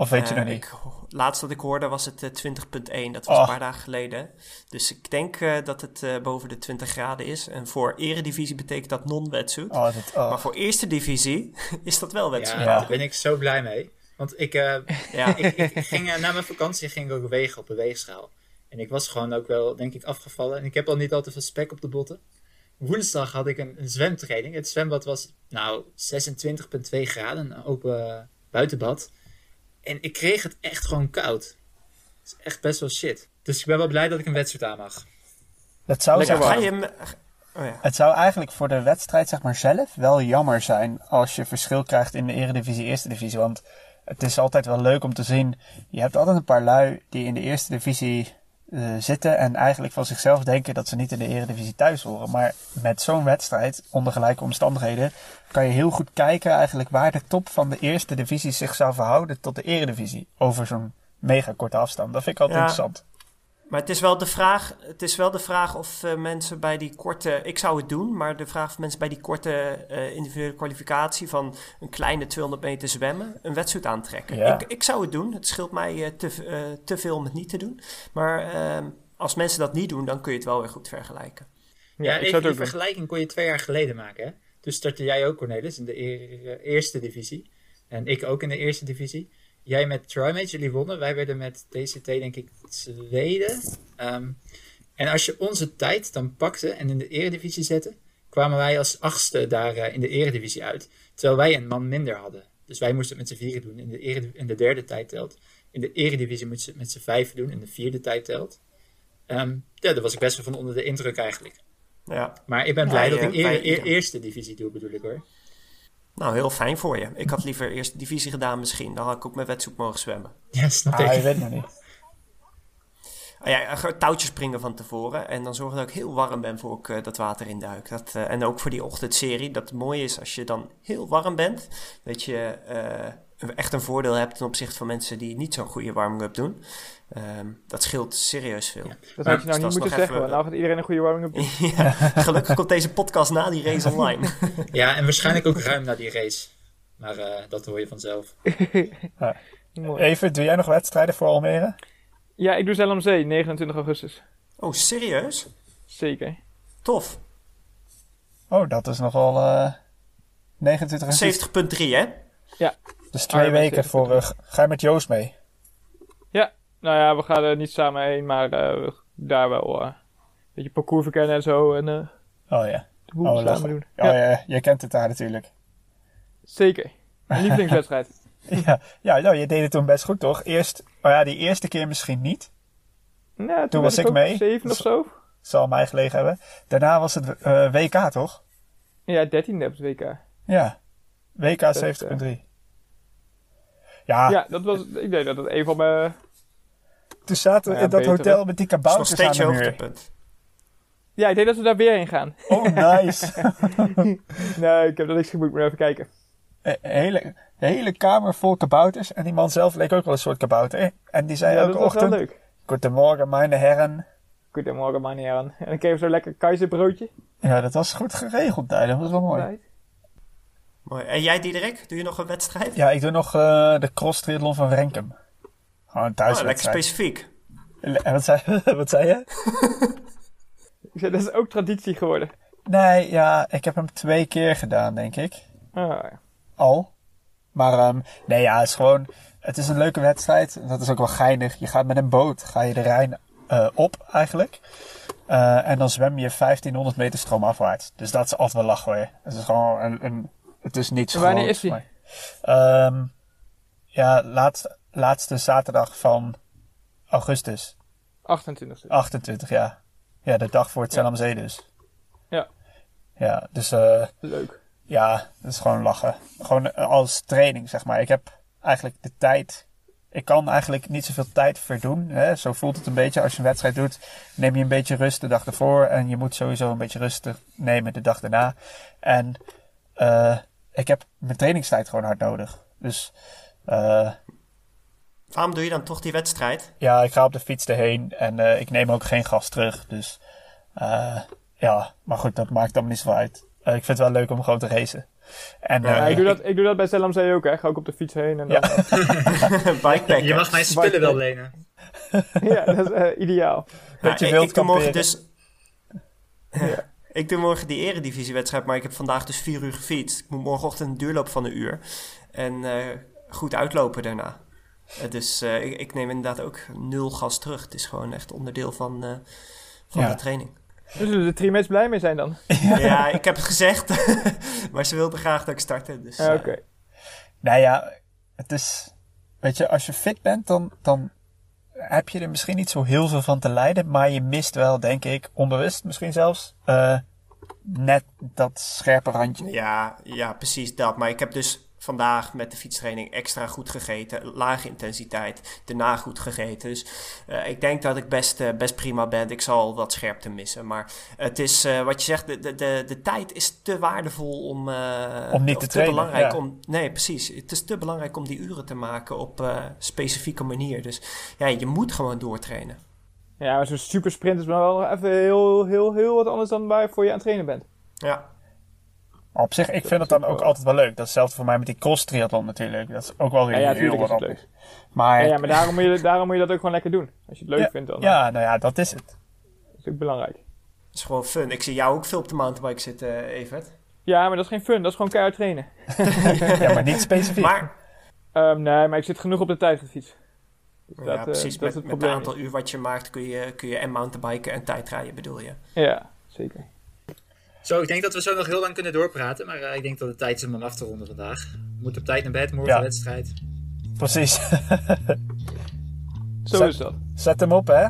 Of weet je Eh, nog niet? Ik, laatst wat ik hoorde was het eh, 20.1. Dat was Oh. een paar dagen geleden. Dus ik denk eh, dat het eh, boven de 20 graden is. En voor eredivisie betekent dat non-wetsuit. Oh, dat, oh. Maar voor eerste divisie is dat wel wetsuit. Ja. daar ben ik zo blij mee. Want ik, eh, Ja. ik, ik ging, eh, na mijn vakantie ging ik ook wegen op de weegschaal. En ik was gewoon ook wel, denk ik, afgevallen. En ik heb al niet al te veel spek op de botten. Woensdag had ik een, een zwemtraining. Het zwembad was, nou, 26,2 graden. Een open eh, buitenbad. En ik kreeg het echt gewoon koud. Het is echt best wel shit. Dus ik ben wel blij dat ik een wedstrijd aan mag. Dat zou, Lekker Ga je hem... Oh ja. het zou eigenlijk voor de wedstrijd zeg maar, zelf wel jammer zijn als je verschil krijgt in de Eredivisie, Eerste Divisie. Want het is altijd wel leuk om te zien. Je hebt altijd een paar lui die in de Eerste Divisie eh, zitten en eigenlijk van zichzelf denken dat ze niet in de Eredivisie thuis horen. Maar met zo'n wedstrijd, onder gelijke omstandigheden, kan je heel goed kijken eigenlijk waar de top van de Eerste Divisie zich zou verhouden tot de Eredivisie. Over zo'n mega korte afstand. Dat vind ik altijd Ja. interessant. Maar het is wel de vraag, het is wel de vraag of eh, mensen bij die korte, ik zou het doen, maar de vraag of mensen bij die korte eh, individuele kwalificatie van een kleine 200 meter zwemmen een wedstrijd aantrekken. Ja. Ik, ik zou het doen. Het scheelt mij eh, te, eh, veel om het niet te doen. Maar ehm, als mensen dat niet doen, dan kun je het wel weer goed vergelijken. Ja, Ja, ik zou die doen. vergelijking kon je twee jaar geleden maken. Hè? Toen startte jij ook, Cornelis, in de eer- eerste divisie. En ik ook in de eerste divisie. Jij met Trimate, jullie wonnen. Wij werden met TCT, denk ik, tweede. Ehm, en als je onze tijd dan pakte en in de eredivisie zette, kwamen wij als achtste daar eh, in de eredivisie uit. Terwijl wij een man minder hadden. Dus wij moesten het met z'n vieren doen. In de, erediv- in de derde tijd telt. In de eredivisie moesten ze het met z'n vijven doen. In de vierde tijd telt. Ehm, ja, daar was ik best wel van onder de indruk eigenlijk. Ja. Maar ik ben blij Ja, dat ik eer- eerste divisie doe, bedoel ik hoor. Nou, heel fijn voor je. Ik had liever eerst divisie gedaan misschien. Dan had ik ook met wedzoek mogen zwemmen. Ja, snap Ah, je ik. weet nog niet. Ah ja, touwtjes springen van tevoren. En dan zorgen dat ik heel warm ben voor ik eh, dat water induik. Dat, eh, en ook voor die ochtendserie. Dat het mooi is als je dan heel warm bent. Dat je eh, echt een voordeel hebt ten opzichte van mensen die niet zo'n goede warming-up doen. Ehm, dat scheelt serieus veel. Ja. Dat had je nou dus dat niet is moeten zeggen, even- nou gaat iedereen een goede warming-up doen. ja, gelukkig komt deze podcast na die race online. Ja, en waarschijnlijk ook ruim na die race. Maar eh, dat hoor je vanzelf. Mooi. Even, doe jij nog wedstrijden voor Almere? Ja, ik doe Zee, 29 augustus. Oh, serieus? Zeker. Tof. Oh, dat is nogal eh 29 en 70.3 hè? Dus twee weken voor... eh, ga je met Joost mee? Nou ja, we gaan er niet samen heen, maar eh, daar wel eh, een beetje parcours verkennen en zo. En Oh ja. de boel Oh, samen doen. Oh Ja, ja, je kent het daar natuurlijk. zeker. Mijn lievelingswedstrijd. ja, ja nou, je deed het toen best goed, toch? Eerst, oh ja, die eerste keer misschien niet. Nou, toen, was ik mee. Zeven of zo. Zal mij gelegen hebben. Daarna was het WK, toch? Ja, 13 op het WK. Ja. WK is, 70.3. Ja, Ja, dat was, ik denk dat dat een van mijn... toen zaten we Ja, in dat hotel met die Dat is nog kabouters aan steeds je de muur. hoogtepunt. Ja, ik denk dat we daar weer heen gaan. Oh, nice. nee, ik heb nog niks geboekt, maar even kijken. Een hele, hele kamer vol kabouters. En die man zelf leek ook wel een soort kabouter. En die zei Ja, elke dat was wel ochtend... leuk. Goedemorgen, mijn heren. Goedemorgen, meneer heren. En dan kreeg we zo'n lekker keizerbroodje. Ja, dat was goed geregeld daar. Dat was wel mooi. Mooi. En jij Diederik, doe je nog een wedstrijd? Ja, ik doe nog eh, de cross triathlon van Renkum. Gewoon een Oh, lekker thuiswedstrijd. specifiek. En wat zei, wat zei je? Ik zei, dat is ook traditie geworden. Nee, ja, ik heb hem twee keer gedaan, denk ik. Ah, ja. Al. Maar ehm, nee, ja, het is gewoon... Het is een leuke wedstrijd. Dat is ook wel geinig. Je gaat met een boot, ga je de Rijn eh, op eigenlijk. Eh, en dan zwem je 1500 meter stroomafwaarts. Dus dat is altijd wel lachen hoor. Het is gewoon een, een het is niets En wanneer is die? maar- Ehm, ja, laatst, laatste zaterdag van augustus. 28 28, ja. Ja, de dag voor het Ja. Zellamzee dus. Ja. Ja, dus eh, Leuk. ja, dat is gewoon lachen. Gewoon eh, als training, zeg maar. Ik heb eigenlijk de tijd... Ik kan eigenlijk niet zoveel tijd verdoen. Hè? Zo voelt het een beetje. Als je een wedstrijd doet, neem je een beetje rust de dag ervoor. En je moet sowieso een beetje rustig nemen de dag daarna. En eh, ik heb mijn trainingstijd gewoon hard nodig. Dus eh, Waarom doe je dan toch die wedstrijd? ja, ik ga op de fiets erheen. En eh, ik neem ook geen gas terug. Dus eh, ja, maar goed, dat maakt dan niet zo uit. Eh, ik vind het wel leuk om gewoon te racen. En, Ja, Ja, eh, ik, doe dat, ik doe dat bij Zellamzee ook, hè. Ga ook op de fiets heen en dan... Ja. Bikepacken. Je mag mijn spullen wel lenen. Ja, dat is ideaal. Dat je wilt ik dus... Ik doe morgen die eredivisiewedstrijd, maar ik heb vandaag dus vier uur gefietst. Ik moet morgenochtend een duurloop van een uur. En eh, goed uitlopen daarna. Dus eh, ik, ik neem inderdaad ook nul gas terug. Het is gewoon echt onderdeel van, eh, van Ja. de training. Daar zullen de trimates blij mee zijn dan. Ja, ik heb het gezegd. maar ze wilden graag dat ik startte. Dus, eh, Oké. Nou ja, het is. Weet je, als je fit bent, dan, dan heb je er misschien niet zo heel veel van te lijden. Maar je mist wel, denk ik, onbewust misschien zelfs. eh, net dat scherpe randje. Ja, ja, precies dat. Maar ik heb dus vandaag met de fietstraining extra goed gegeten. Lage intensiteit. Daarna goed gegeten. Dus eh, ik denk dat ik best, eh, best prima ben. Ik zal wat scherpte missen. Maar het is, eh, wat je zegt, de, de, de, de tijd is te waardevol om... eh, Om niet te trainen, belangrijk ja. om, nee, precies. Het is te belangrijk om die uren te maken op eh specifieke manier. Dus ja, je moet gewoon doortrainen. Ja, maar zo'n super sprint is wel even heel, heel, heel wat anders dan waar je voor je aan het trainen bent. Ja, Maar op zich, ik vind het dan ook altijd wel leuk. Dat is hetzelfde voor mij met die cross triathlon natuurlijk. Dat is ook wel weer Ja, ja heel is leuk. Maar, Ja, ja, maar daarom moet, je, daarom moet je dat ook gewoon lekker doen. Als je het leuk ja, vindt dan. ja, nou ja, dat is het. Dat is ook belangrijk. het is gewoon fun. Ik zie jou ook veel op de mountainbike zitten, Evert. Ja, maar dat is geen fun. Dat is gewoon keihard trainen. Ja, maar niet specifiek. Maar Ehm, nee, maar ik zit genoeg op de tijdritfiets. Dus ja, eh, precies. dat met, het met het probleem. aantal uur wat je maakt kun je, kun je en mountainbiken en tijdrijden bedoel je. Ja, zeker. Zo, ik denk dat we zo nog heel lang kunnen doorpraten. Maar eh, ik denk dat het tijd is om hem af te ronden vandaag. We moeten op tijd naar bed, morgen Ja. wedstrijd. Precies. Zo Zet- is dat. Zet hem op, hè.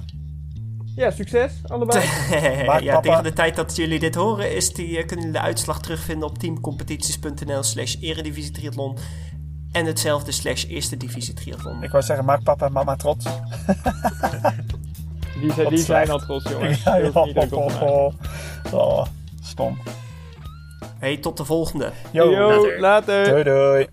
Ja, succes allebei. Maak ja, papa- tegen de tijd dat jullie dit horen, is die, eh, kunnen jullie de uitslag terugvinden op teamcompetities.nl slash eredivisie triathlon. En hetzelfde slash eerste divisie triathlon. Ik wou zeggen, maak papa en mama trots. Die, zijn, die al trots, jongens. Ja, niet druk oh, oh, oh. Hey, tot de volgende. Yo, Yo, later. later. doei doei.